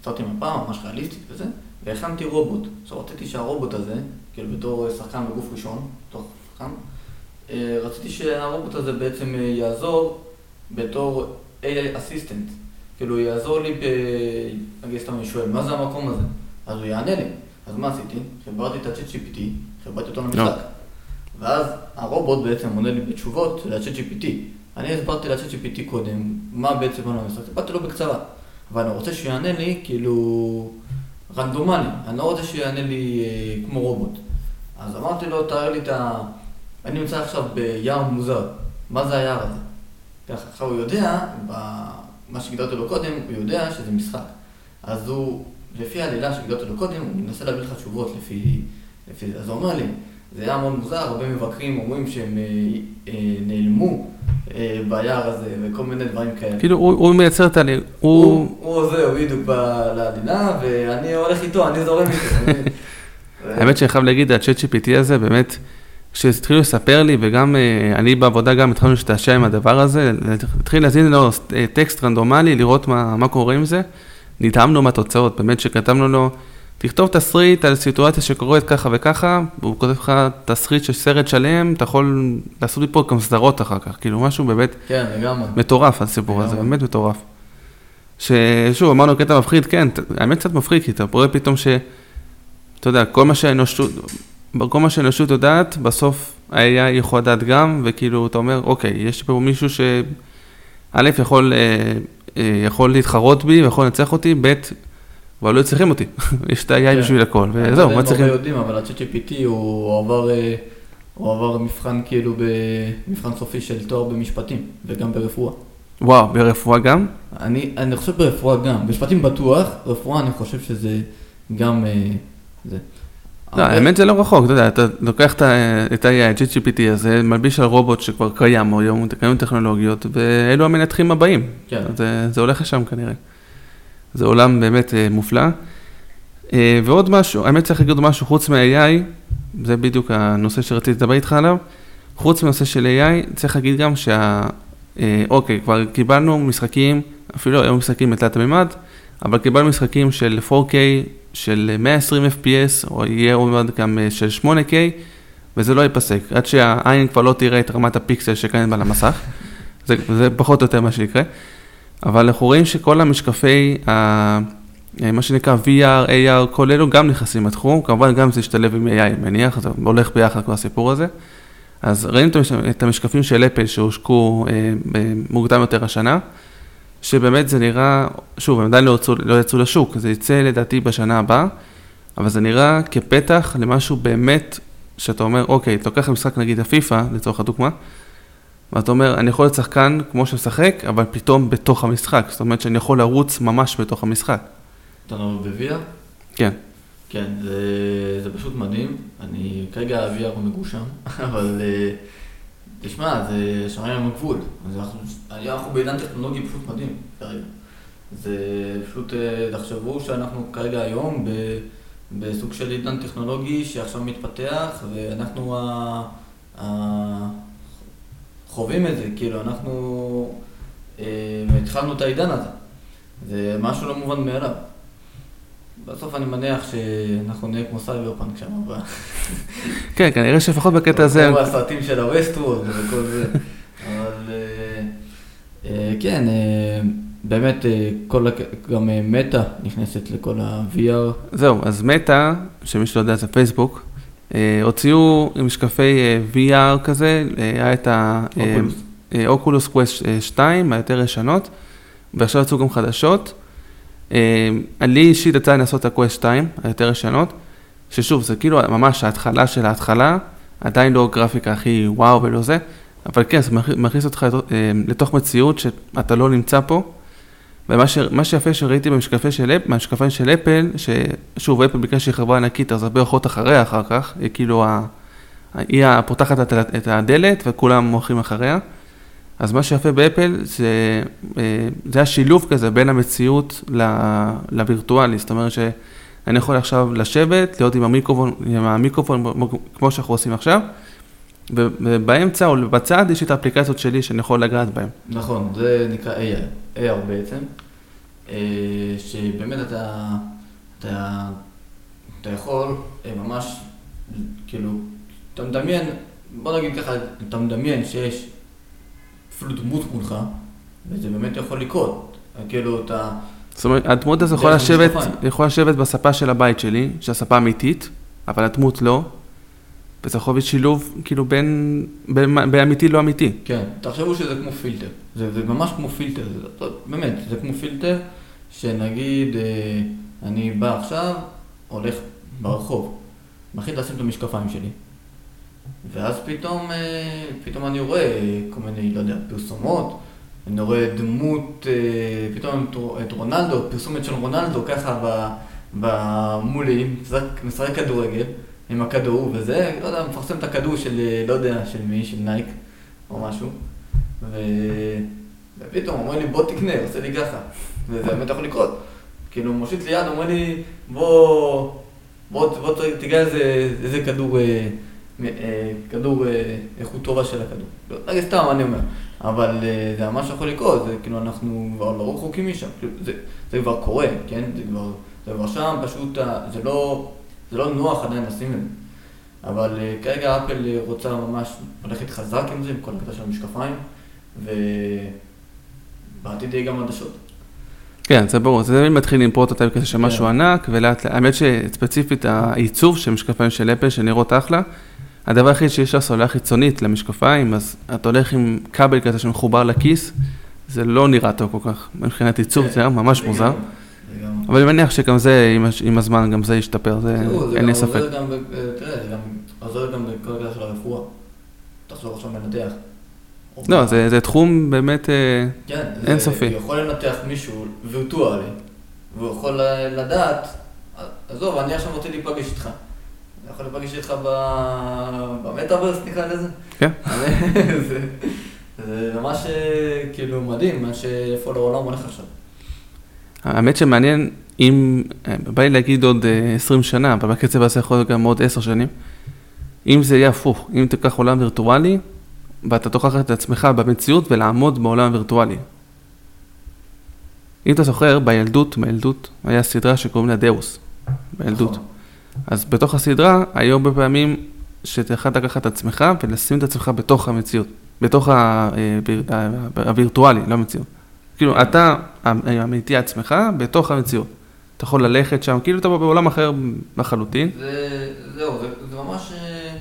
יצרתי מפה ממש ריאליסטית וזה, והכנתי רובוט. עכשיו רציתי שהרובוט הזה, כאילו בתור שחקן בגוף ראשון, בתור שחקן, רציתי שהרובוט הזה בעצם יעזור בתור AI אסיסטנט. כאילו יעזור לי, ב- נגיד סתם אני שואל, מה זה המקום הזה? אז הוא יענה לי. אז מה עשיתי? חיברתי את ה-chat GPT, חיברתי אותו למשחק. ואז הרובוט בעצם עונה לי בתשובות ל-chat GPT. אני הסברתי ל-chat GPT קודם, מה בעצם עונה למשחק, סיפרתי לו בקצרה. אבל אני רוצה שהוא יענה לי כאילו רנדומלי, אני לא רוצה שהוא יענה לי אה, כמו רובוט. אז אמרתי לו, תראה לי את ה... אני נמצא עכשיו ביער מוזר, מה זה היער הזה? ככה, עכשיו הוא יודע, במה שגידרתי לו קודם, הוא יודע שזה משחק. אז הוא, לפי העלילה שגידרתי לו קודם, הוא מנסה להביא לך תשובות לפי, לפי. אז הוא אומר לי, זה היה מאוד מוזר, הרבה מבקרים אומרים שהם אה, אה, נעלמו אה, ביער הזה, וכל מיני דברים כאלה. כאילו, הוא הוא מייצר את ה... הוא... הוא, הוא זהו, בדיוק לעלילה, ואני הולך איתו, אני זורם איתו. האמת שאני חייב להגיד, ה-chat GPT הזה, באמת, כשהתחילו לספר לי, וגם אה, אני בעבודה גם התחלנו להשתעשע עם הדבר הזה, התחיל להזין לו אה, טקסט רנדומלי, לראות מה, מה קורה עם זה, נדהמנו מהתוצאות, באמת שכתבנו לו, תכתוב תסריט על סיטואציה שקורית ככה וככה, והוא כותב לך תסריט של סרט שלם, אתה יכול לעשות מפה גם סדרות אחר כך, כאילו משהו באמת כן, לגמרי. מטורף הסיפור הזה, לגמרי. באמת מטורף. ששוב, אמרנו קטע מפחיד, כן, האמת קצת מפחיד, כי אתה רואה פתאום ש... אתה יודע, כל מה שהאנושות, כל מה שהאנושות יודעת, בסוף ה-AI יכול לדעת גם, וכאילו, אתה אומר, אוקיי, יש פה מישהו ש... א', יכול, אה, אה, יכול להתחרות בי ויכול לנצח אותי, ב', אבל לא צריכים אותי, יש את ה-AI כן. בשביל הכל, לא וזהו, מה צריכים? יודעים, אבל ה-chat GPT הוא עבר, אה, הוא עבר מבחן כאילו במבחן סופי של תואר במשפטים, וגם ברפואה. וואו, ברפואה גם? אני, אני חושב ברפואה גם, משפטים בטוח, רפואה אני חושב שזה גם אה, זה. לא, האמת זה לא רחוק, אתה יודע, אתה לוקח את ה- את ה-AI, GPT הזה, מלביש על רובוט שכבר קיים היום, קיים טכנולוגיות, ואלו המנתחים הבאים. כן. זה, זה הולך לשם כנראה. זה עולם באמת אה, מופלא. אה, ועוד משהו, האמת צריך להגיד משהו, חוץ מה-AI, זה בדיוק הנושא שרציתי לדבר איתך עליו, חוץ מנושא של AI, צריך להגיד גם שה... אה, אוקיי, כבר קיבלנו משחקים, אפילו היום משחקים בתלת המימד, אבל קיבלנו משחקים של 4K, של 120 FPS, או יהיה עוד גם אה, של 8K, וזה לא ייפסק, עד שהעין כבר לא תראה את רמת הפיקסל שקיימת על המסך, זה, זה פחות או יותר מה שיקרה, אבל אנחנו רואים שכל המשקפי, ה, אה, מה שנקרא VR, AR, כל אלו גם נכנסים לתחום, כמובן גם זה ישתלב עם AI, מניח, זה הולך ביחד כל הסיפור הזה. אז ראינו את המש- את המשקפים של אפל שהושקו אה, מוקדם יותר השנה, שבאמת זה נראה, שוב, הם עדיין לא יצאו, לא יצאו לשוק, זה יצא לדעתי בשנה הבאה, אבל זה נראה כפתח למשהו באמת, שאתה אומר, אוקיי, אתה לוקח משחק נגיד הפיפא, לצורך הדוגמה, ואתה אומר, אני יכול להיות שחקן כמו שמשחק, אבל פתאום בתוך המשחק, זאת אומרת שאני יכול לרוץ ממש בתוך המשחק. אתה לא ב-VR? כן. כן, זה, זה פשוט מדהים. אני, כרגע ה-VR הוא מגושם, אבל אה, תשמע, זה שמיים עם הגבול. אנחנו בעידן טכנולוגי פשוט מדהים כרגע. זה פשוט, אה, תחשבו שאנחנו כרגע היום ב, בסוג של עידן טכנולוגי שעכשיו מתפתח, ואנחנו ה, ה, חווים את זה, כאילו, אנחנו אה, התחלנו את העידן הזה. זה משהו לא מובן מאליו. בסוף אני מניח שאנחנו נהיה כמו סייבר פאנק שם, ב- כן, כנראה שלפחות בקטע הזה, כמו הסרטים של ה Westworld וכל זה. אבל אה, אה, כן, אה, באמת, כל, גם מטא נכנסת לכל ה-VR. זהו, אז מטא, שמי שלא יודע זה פייסבוק, הוציאו משקפי אה, VR כזה, היה את Oculus. ה Oculus Quest 2, היותר ישנות, ועכשיו יצאו גם חדשות. אה, לי אישית יצא לנסות את ה Quest 2, היותר ישנות, ששוב, זה כאילו ממש ההתחלה של ההתחלה, עדיין לא גרפיקה הכי וואו ולא זה, אבל כן, זה מכ- מכניס אותך אה, לתוך מציאות שאתה לא נמצא פה. ומה ש, שיפה שראיתי במשקפי של, מהמשקפיים של אפל, ששוב, אפל בגלל שהיא חברה ענקית, אז הרבה הולכות אחריה אחר כך, היא כאילו, ה, היא הפותחת את הדלת וכולם הולכים אחריה. אז מה שיפה באפל זה, אה, זה השילוב כזה בין המציאות לווירטואלי, זאת אומרת שאני יכול עכשיו לשבת, להיות עם המיקרופון, עם המיקרופון כמו שאנחנו עושים עכשיו, ובאמצע או בצד יש את האפליקציות שלי שאני יכול לגעת בהן. נכון, זה נקרא AR, AR בעצם, אה, שבאמת אתה, אתה, אתה יכול אה, ממש, כאילו, אתה מדמיין, בוא נגיד ככה, אתה מדמיין שיש אפילו דמות מולך, וזה באמת יכול לקרות, כאילו אתה... זאת אומרת, הדמות הזו יכולה לשבת, יכולה לשבת בספה של הבית שלי, שהספה אמיתית, אבל הדמות לא. וזה יכול להיות שילוב, כאילו, בין, בין, בין אמיתי לא אמיתי. כן, תחשבו שזה כמו פילטר. זה, זה ממש כמו פילטר, זה, באמת, זה כמו פילטר, שנגיד, אה, אני בא עכשיו, הולך ברחוב, מחליט לשים את המשקפיים שלי. ואז פתאום, אה, פתאום אני רואה כל מיני, לא יודע, פרסומות, אני רואה דמות, אה, פתאום את רונלדו, פרסומת של רונלדו, ככה מולי, משחק כדורגל. עם הכדור וזה, לא יודע, מפרסם את הכדור של, אה, לא יודע, של מי, של נייק או משהו, ו... ופתאום אומר לי בוא תקנה, עושה לי ככה, וזה באמת יכול לקרות. כאילו מושיט לי יד, אומר לי בוא, בוא, בוא תיגע איזה, איזה כדור, כדור אה, איכות טובה של הכדור. לא, רגע, סתם, אני אומר. אבל אה, זה ממש יכול לקרות, זה כאילו אנחנו כבר לא רחוקים משם, כאילו, זה, זה כבר קורה, כן? זה כבר, זה כבר שם, פשוט, זה לא... זה לא נוח עדיין לשים את זה. אבל כרגע אפל אה, רוצה ממש ללכת חזק עם זה, עם כל הקטע של המשקפיים, ובעתיד יהיה גם עדשות. כן, זה ברור, זה תמיד מתחיל עם פרוטוטייפ כזה של כן. משהו ענק, ולאט, לאט, האמת שספציפית העיצוב של משקפיים של אפל, שנראות אחלה, הדבר היחיד שיש לה סוללה חיצונית למשקפיים, אז אתה הולך עם כבל כזה שמחובר לכיס, זה לא נראה טוב כל כך, מבחינת כן. זה היה ממש מוזר. אבל אני מניח שגם זה, עם הזמן, גם זה ישתפר, זה אין לי ספק. תראה, זה גם עוזר גם בכל הקטע של הרפואה. תחשוב עכשיו מנתח. לא, זה תחום באמת אה, כן, אינסופי. הוא יכול לנתח מישהו וירטואלי, והוא יכול לדעת, עזוב, אני עכשיו רוצה להיפגש איתך. יכול להיפגש איתך במטאברס, נקרא לזה? כן. זה ממש אה, כאילו מדהים, מה שאיפה לעולם הולך עכשיו. האמת שמעניין אם, אה, בא לי להגיד עוד 20 אה, שנה, אבל בקצב הזה יכול להיות גם עוד 10 שנים, אם זה יהיה הפוך, אם תיקח עולם וירטואלי, ואתה תוכח את עצמך במציאות ולעמוד בעולם הווירטואלי. אם אתה זוכר, בילדות, בילדות, היה סדרה שקוראים לה דאוס, בילדות. נכון. אז בתוך הסדרה, היו הרבה פעמים שאתה יכול לקחת את עצמך ולשים את עצמך בתוך המציאות, בתוך אה, הווירטואלי, לא המציאות. כאילו, אתה אמיתי עצמך בתוך המציאות. אתה יכול ללכת שם, כאילו אתה בעולם אחר לחלוטין. זה, זהו, זה, זה ממש, אה,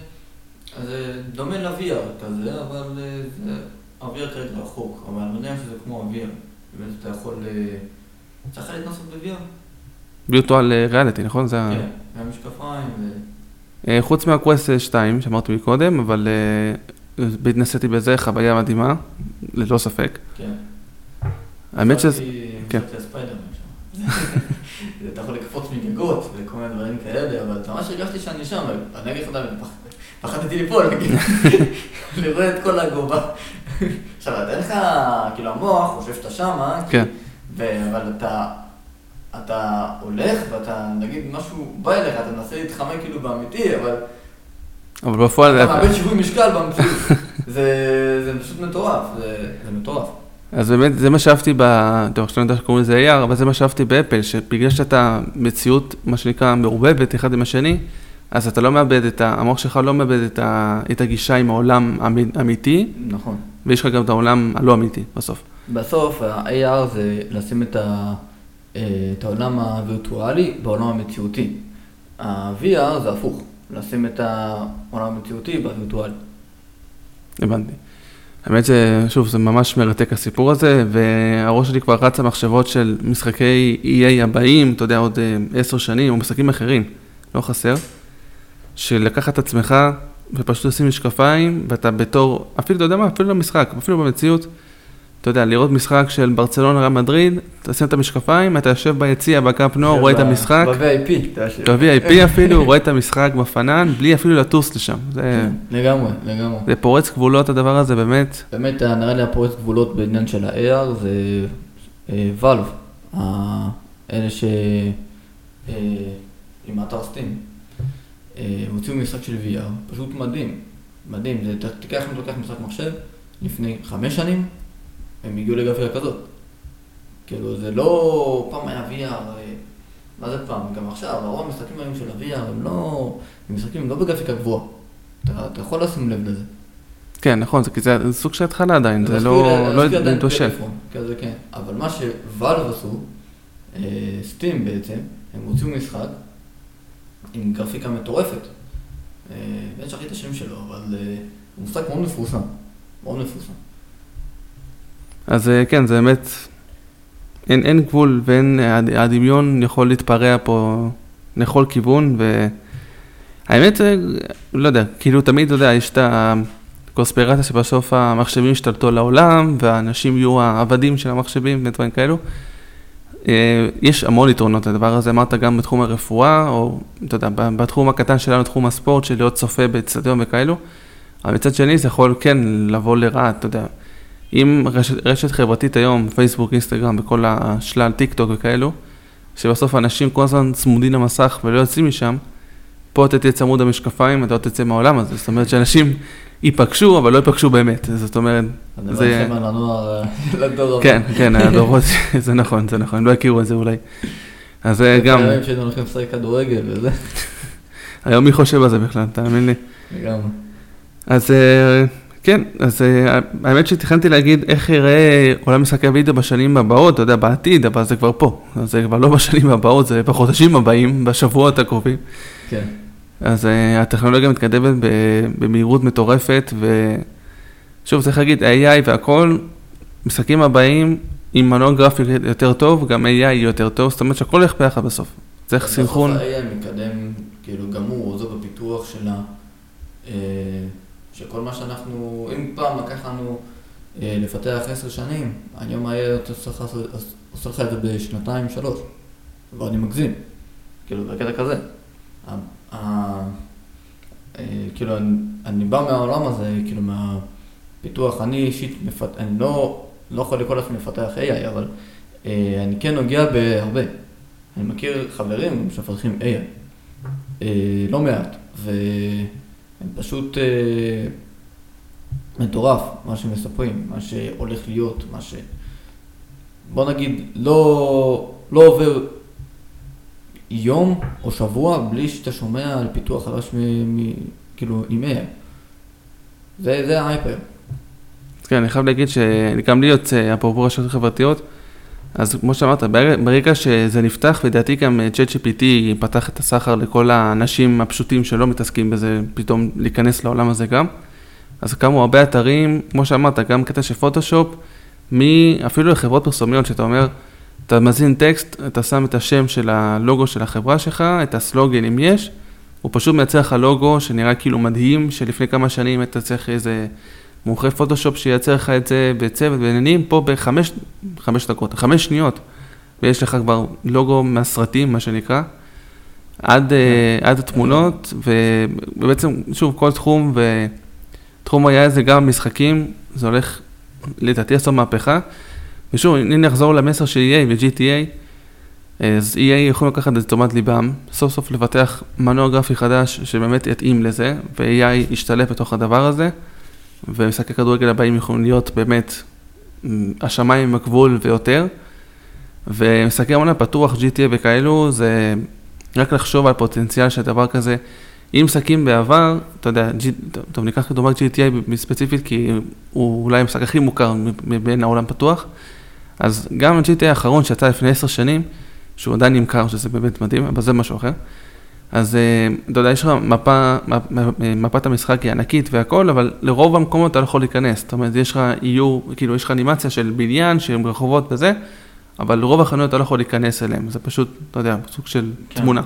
זה דומה ל-VR כזה, אבל אה, זה אוויר כרגע רחוק, אבל אני מניח שזה כמו אוויר. באמת אתה יכול, אה, צריך להתנסות ב-VR. וירטואל ריאליטי, נכון? זה כן, מהמשקפיים. ו... חוץ מהקווסט 2 שאמרתי מקודם, אבל התנסיתי בזה, חוויה מדהימה, ללא ספק. כן. האמת שזה... כן. אתה יכול לקפוץ מגגות וכל מיני דברים כאלה, אבל ממש הרגשתי שאני שם, אני אגיד לך, פחדתי ליפול, לראות את כל הגובה. עכשיו, אתה אין לך, כאילו המוח חושב שאתה שמה, כן. אבל אתה, אתה הולך ואתה, נגיד, משהו בא אליך, אתה מנסה להתחמק כאילו באמיתי, אבל... אבל בפועל... אתה מאבד שיווי משקל במציאות. זה פשוט מטורף, זה מטורף. אז באמת, זה מה שאהבתי ב... טוב, עכשיו אני יודע שקוראים לזה AR, אבל זה מה שאהבתי באפל, שבגלל שאתה מציאות, מה שנקרא, מעורבבת אחד עם השני, אז אתה לא מאבד את ה... המוח שלך לא מאבד את, ה... את הגישה עם העולם האמיתי. נכון. ויש לך גם את העולם הלא אמיתי בסוף. בסוף, ה-AR זה לשים את, ה... אה, את העולם הווירטואלי בעולם המציאותי. ה-VR זה הפוך, לשים את העולם המציאותי בווירטואלי. הבנתי. האמת ששוב, זה ממש מרתק הסיפור הזה, והראש שלי כבר רץ למחשבות של משחקי EA הבאים, אתה יודע, עוד אה, עשר שנים, או משחקים אחרים, לא חסר, של לקחת את עצמך ופשוט לשים משקפיים, ואתה בתור, אפילו, אתה יודע מה, אפילו במשחק, אפילו במציאות, אתה יודע, לראות משחק של ברצלונה רם מדריד, תשים את המשקפיים, אתה יושב ביציע בקאפ נור, רואה את המשחק. ב-VIP. ב-VIP אפילו, רואה את המשחק בפנן, בלי אפילו לטוס לשם. כן, לגמרי, לגמרי. זה פורץ גבולות הדבר הזה, באמת. באמת, נראה לי הפורץ גבולות בעניין של ה-AR זה ואלב, אלה ש... אה, עם האתר סטים. אה, הוציאו משחק של VR, פשוט מדהים. מדהים, זה, תיקח אם תלוקח משחק מחשב, לפני חמש שנים, הם הגיעו לגרפיקה כזאת. כאילו, זה לא... פעם היה VR, אה, מה זה פעם? גם עכשיו, הרוב המשחקים היום של ה-VR הם לא... הם משחקים לא בגרפיקה גבוהה. אתה, אתה יכול לשים לב לזה. כן, נכון, זה, זה סוג של התחלה עדיין, זה, לא, לא מתושף. כזה, כן. אבל מה שוואלב עשו, סטים בעצם, הם הוציאו משחק עם גרפיקה מטורפת. באמת שכחתי את השם שלו, אבל הוא משחק מאוד מפורסם. מאוד מפורסם. אז כן, זה באמת, אין, אין גבול ואין, הדמיון יכול להתפרע פה לכל כיוון, והאמת, לא יודע, כאילו תמיד, אתה יודע, יש את הקונספירציה שבסוף המחשבים ישתלטו על העולם, והאנשים יהיו העבדים של המחשבים ודברים כאלו. יש המון יתרונות לדבר הזה, אמרת גם בתחום הרפואה, או אתה יודע, בתחום הקטן שלנו, תחום הספורט, של להיות צופה באצטדיון וכאלו, אבל מצד שני זה יכול כן לבוא לרעה, אתה יודע. אם רשת, רשת חברתית היום, פייסבוק, אינסטגרם, בכל השלל טיק טוק וכאלו, שבסוף אנשים כל הזמן צמודים למסך ולא יוצאים משם, פה אתה תהיה צמוד המשקפיים, אתה לא תצא מהעולם הזה. זאת אומרת שאנשים ייפגשו, אבל לא ייפגשו באמת. זאת אומרת, זה... אני לכם על הנוער, לדור הבא. כן, כן, הדורות, זה נכון, זה נכון, לא הכירו את זה אולי. אז זה גם... היום שהיינו הולכים לשחק כדורגל וזה. היום מי חושב על זה בכלל, תאמין לי. לגמרי. אז כן, אז האמת שתכננתי להגיד איך יראה עולם משחקי הוידאו בשנים הבאות, אתה יודע, בעתיד, אבל זה כבר פה. זה כבר לא בשנים הבאות, זה בחודשים הבאים, בשבועות הקרובים. כן. אז uh, הטכנולוגיה מתקדמת במהירות מטורפת, ושוב, צריך להגיד, AI והכל, משחקים הבאים עם מנוע גרפי יותר טוב, גם AI יהיה יותר טוב, זאת אומרת שהכל הולך ביחד בסוף. צריך סינכרון. בסוף ה-AI מקדם, כאילו, גם הוא עוזר בפיתוח של ה... שכל מה שאנחנו, אם פעם לקח לנו אה, לפתח עשר שנים, היום ה-AI עושה לך את זה בשנתיים, שלוש, ואני מגזים, כאילו, בקטע כזה. אה, כאילו, אני, אני בא מהעולם הזה, כאילו, מהפיתוח, אני אישית, מפת... אני לא, לא יכול לקרוא לעצמי מפתח AI, אבל אה, אני כן נוגע בהרבה. אני מכיר חברים שמפתחים AI, אה, לא מעט, והם פשוט אה, מטורף, מה שמספרים, מה שהולך להיות, מה ש... בוא נגיד, לא, לא עובר יום או שבוע בלי שאתה שומע על פיתוח חדש מ... מ כאילו עם AI. זה, זה ההייפר. כן, אני חייב להגיד שגם לי יוצא, אפרופו רשתות חברתיות, אז כמו שאמרת, ברגע שזה נפתח, ודעתי גם ChatGPT פתח את הסחר לכל האנשים הפשוטים שלא מתעסקים בזה, פתאום להיכנס לעולם הזה גם. אז קמו הרבה אתרים, כמו שאמרת, גם קטע של פוטושופ, אפילו לחברות פרסומיות, שאתה אומר, אתה מזין טקסט, אתה שם את השם של הלוגו של החברה שלך, את הסלוגן אם יש, הוא פשוט מייצר לך לוגו שנראה כאילו מדהים, שלפני כמה שנים אתה צריך איזה מומחה פוטושופ שייצר לך את זה בצוות בעניינים, פה בחמש, חמש דקות, חמש שניות, ויש לך כבר לוגו מהסרטים, מה שנקרא, עד, yeah. עד התמונות, ובעצם, שוב, כל תחום, ותחום היה זה גם משחקים, זה הולך לדעתי לעשות מהפכה. ושוב, אם נחזור למסר של EA ו-GTA, אז EA יכולים לקחת את תשומת ליבם, סוף סוף לבטח מנוע גרפי חדש שבאמת יתאים לזה, ו-AI ישתלב בתוך הדבר הזה, ומשחקי כדורגל הבאים יכולים להיות באמת השמיים עם הגבול ויותר, ומשחקי עונה פתוח, GTA וכאלו, זה רק לחשוב על פוטנציאל של דבר כזה. אם משחקים בעבר, אתה יודע, טוב, ניקח כדוגמת GTA ספציפית, כי הוא אולי המשחק הכי מוכר מבין העולם פתוח. אז גם ה-GT האחרון שיצא לפני עשר שנים, שהוא עדיין נמכר, שזה באמת מדהים, אבל זה משהו אחר. אז אה, אתה יודע, יש לך מפה, מפת המשחק היא ענקית והכל, אבל לרוב המקומות אתה לא יכול להיכנס. זאת אומרת, יש לך איור, כאילו, יש לך אנימציה של בניין, של רחובות וזה, אבל לרוב החנויות אתה לא יכול להיכנס אליהם. זה פשוט, אתה יודע, סוג של כן. תמונה.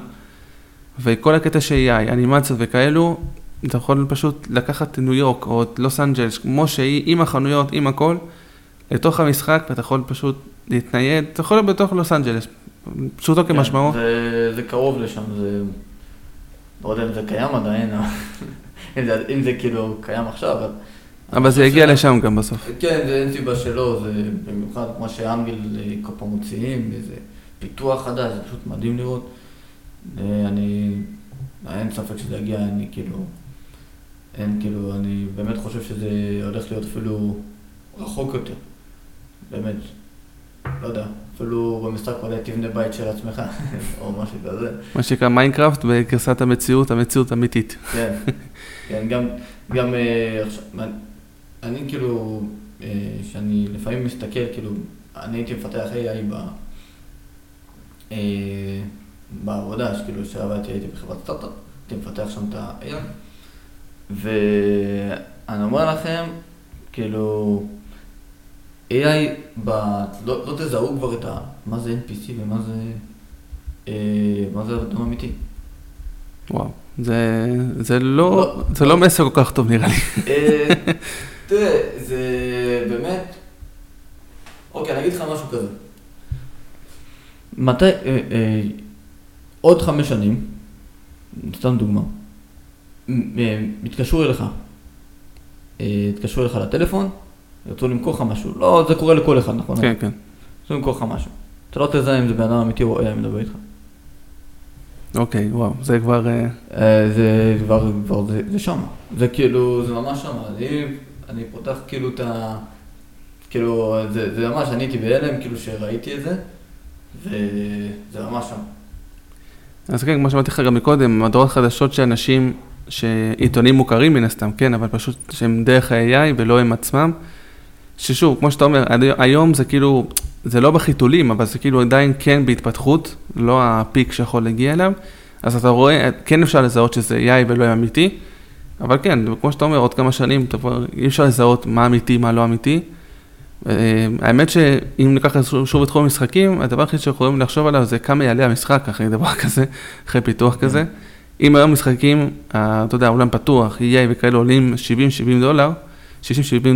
וכל הקטע ש-AI, אנימציות וכאלו, אתה יכול פשוט לקחת ניו יורק או את לוס אנג'לס, כמו שהיא, עם החנויות, עם הכל. לתוך המשחק, ואתה יכול פשוט להתנייד, אתה יכול להיות בתוך לוס אנג'לס, פשוטו כמשמעו. כן, זה, זה קרוב לשם, זה... לא יודע אם זה קיים עדיין, אם, זה, אם זה כאילו קיים עכשיו, אבל... אבל זה יגיע לשם גם בסוף. כן, זה אין סיבה שלא, זה במיוחד כמו שאנגל אה, כל פעם מוציאים, איזה פיתוח חדש, זה פשוט מדהים לראות. אה, אני, אין ספק שזה יגיע, אני כאילו, אין כאילו, אני באמת חושב שזה הולך להיות אפילו רחוק יותר, באמת, לא יודע, אפילו במשחק אולי תבנה בית של עצמך, או משהו כזה. מה שנקרא מיינקראפט בגרסת המציאות, המציאות אמיתית. כן, כן, גם, גם אה, עכשיו, אני- אני כאילו, אה, שאני לפעמים מסתכל, כאילו, אני הייתי מפתח AI ב, אה, בעבודה, שכאילו, שעבדתי, הייתי בחברת סטארט-אפ, הייתי מפתח שם את ה-AI, ואני אומר לכם, כאילו, AI, ב, לא, לא תזהו כבר את ה... מה זה NPC ומה זה... אה, מה זה אדם אמיתי. וואו. זה, זה, לא, לא. זה לא מסר כל כך טוב נראה לי. אה, תראה, זה באמת... אוקיי, אני אגיד לך משהו כזה. מתי... אה, אה, עוד חמש שנים, סתם דוגמה, מ- אה, אליך, אה, יתקשרו אליך לטלפון, ירצו למכור לך משהו. לא, זה קורה לכל אחד, נכון? כן, כן. ירצו למכור לך משהו. אתה לא תזהה אם זה בן אדם אמיתי או AI מדבר איתך. אוקיי, וואו. זה כבר... אה, אה, זה כבר, כבר זה, זה שם, זה כאילו, זה ממש שם, אני, אני פותח כאילו את ה... כאילו, זה, זה ממש, אני הייתי בהלם, כאילו שראיתי את זה, וזה ממש שם. אז כן, כמו שאמרתי לך גם מקודם, מהדורות חדשות שאנשים, שעיתונים מוכרים מן הסתם, כן, אבל פשוט שהם דרך ה-AI ולא הם עצמם. ששוב, כמו שאתה אומר, היום זה כאילו, זה לא בחיתולים, אבל זה כאילו עדיין כן בהתפתחות, לא הפיק שיכול להגיע אליו. אז אתה רואה, כן אפשר לזהות שזה AI ולא אמיתי, אבל כן, כמו שאתה אומר, עוד כמה שנים, כבר, אי אפשר לזהות מה אמיתי, מה לא אמיתי. אה, האמת שאם ניקח שוב את תחום המשחקים, הדבר היחיד שיכולים לחשוב עליו זה כמה יעלה המשחק אחרי דבר כזה, אחרי פיתוח כזה. אם היום משחקים, אה, אתה יודע, עולם פתוח, EA וכאלה עולים 70-70 דולר, 60-70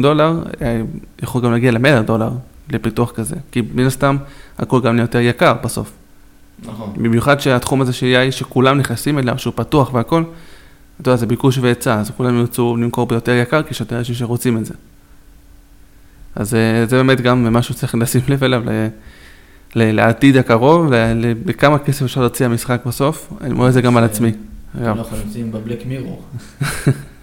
דולר, אה, יכול גם להגיע ל-100 דולר לפיתוח כזה, כי מן הסתם הכל גם יותר יקר בסוף. נכון. במיוחד שהתחום הזה של EA, שכולם נכנסים אליו, שהוא פתוח והכל, אתה יודע, זה ביקוש והיצע, אז כולם ירצו למכור ביותר יקר, כי יש יותר אנשים שרוצים את זה. אז אה, זה באמת גם משהו שצריך לשים לב אליו ל- ל- לעתיד הקרוב, ל- ל- לכמה כסף אפשר להוציא המשחק בסוף, אני רואה את זה גם על עצמי. אנחנו נמצאים בבלק מירור.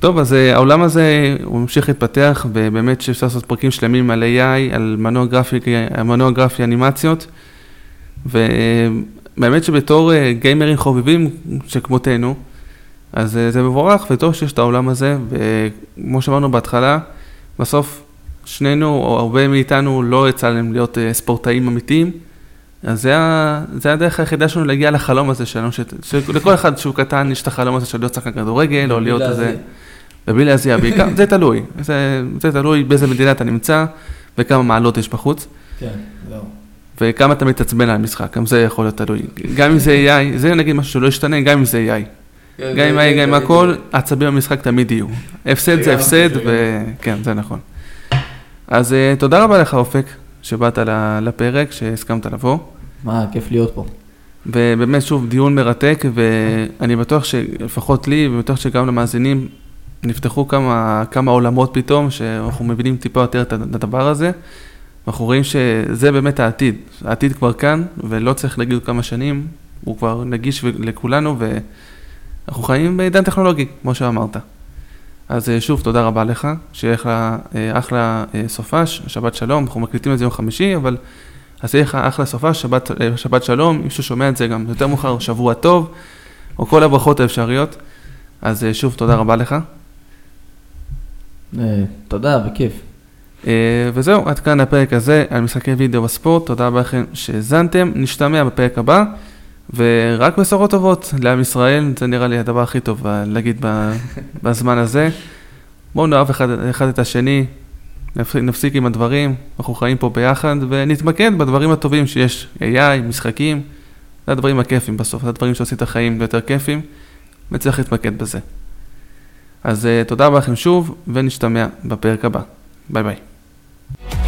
טוב, אז אה, העולם הזה, הוא ממשיך להתפתח, ובאמת שאפשר לעשות פרקים שלמים על AI, על מנוע גרפי, מנוע גרפי אנימציות, ובאמת שבתור אה, גיימרים חובבים שכמותנו, אז אה, זה מבורך, וטוב שיש את העולם הזה, וכמו שאמרנו בהתחלה, בסוף שנינו, או הרבה מאיתנו, לא יצא להם להיות ספורטאים אמיתיים, אז זה, זה הדרך היחידה שלנו להגיע לחלום הזה שלנו, שלכל אחד שהוא קטן יש את החלום הזה של להיות שחקן כדורגל, או להיות איזה... ובלי להזיע בעיקר, זה תלוי, זה, זה תלוי באיזה מדינה אתה נמצא וכמה מעלות יש בחוץ כן, זהו. וכמה אתה מתעצבן על המשחק, גם זה יכול להיות תלוי. גם אם זה AI, זה נגיד משהו שלא ישתנה, גם אם זה AI. גם אם AI, גם אם הכל, עצבים במשחק תמיד יהיו. הפסד זה הפסד. וכן, זה נכון. אז אה, תודה רבה לך אופק, שבאת לפרק, שהסכמת לבוא. מה, כיף להיות פה. ובאמת, שוב, דיון מרתק, ואני בטוח שלפחות לי, ובטוח שגם למאזינים, נפתחו כמה, כמה עולמות פתאום, שאנחנו מבינים טיפה יותר את הדבר הזה. אנחנו רואים שזה באמת העתיד. העתיד כבר כאן, ולא צריך להגיד כמה שנים, הוא כבר נגיש לכולנו, ואנחנו חיים בעידן טכנולוגי, כמו שאמרת. אז אה, שוב, תודה רבה לך, שיהיה לך אה, אחלה אה, סופש, שבת שלום, אנחנו מקליטים את זה יום חמישי, אבל אז יהיה לך אחלה סופש, שבת, שבת שלום, מי ששומע את זה גם יותר מאוחר, שבוע טוב, או כל הברכות האפשריות. אז שוב, תודה רבה לך. אה, תודה, בכיף. אה, וזהו, עד כאן הפרק הזה על משחקי וידאו בספורט, תודה רבה לכם שהאזנתם, נשתמע בפרק הבא, ורק בשורות טובות לעם ישראל, זה נראה לי הדבר הכי טוב להגיד בזמן הזה. בואו נאהב אחד, אחד את השני, נפסיק, נפסיק עם הדברים, אנחנו חיים פה ביחד, ונתמקד בדברים הטובים שיש, AI, משחקים, זה הדברים הכיפים בסוף, זה הדברים שעושים את החיים יותר כיפים, וצריך להתמקד בזה. אז אה, תודה רבה לכם שוב, ונשתמע בפרק הבא. ביי ביי.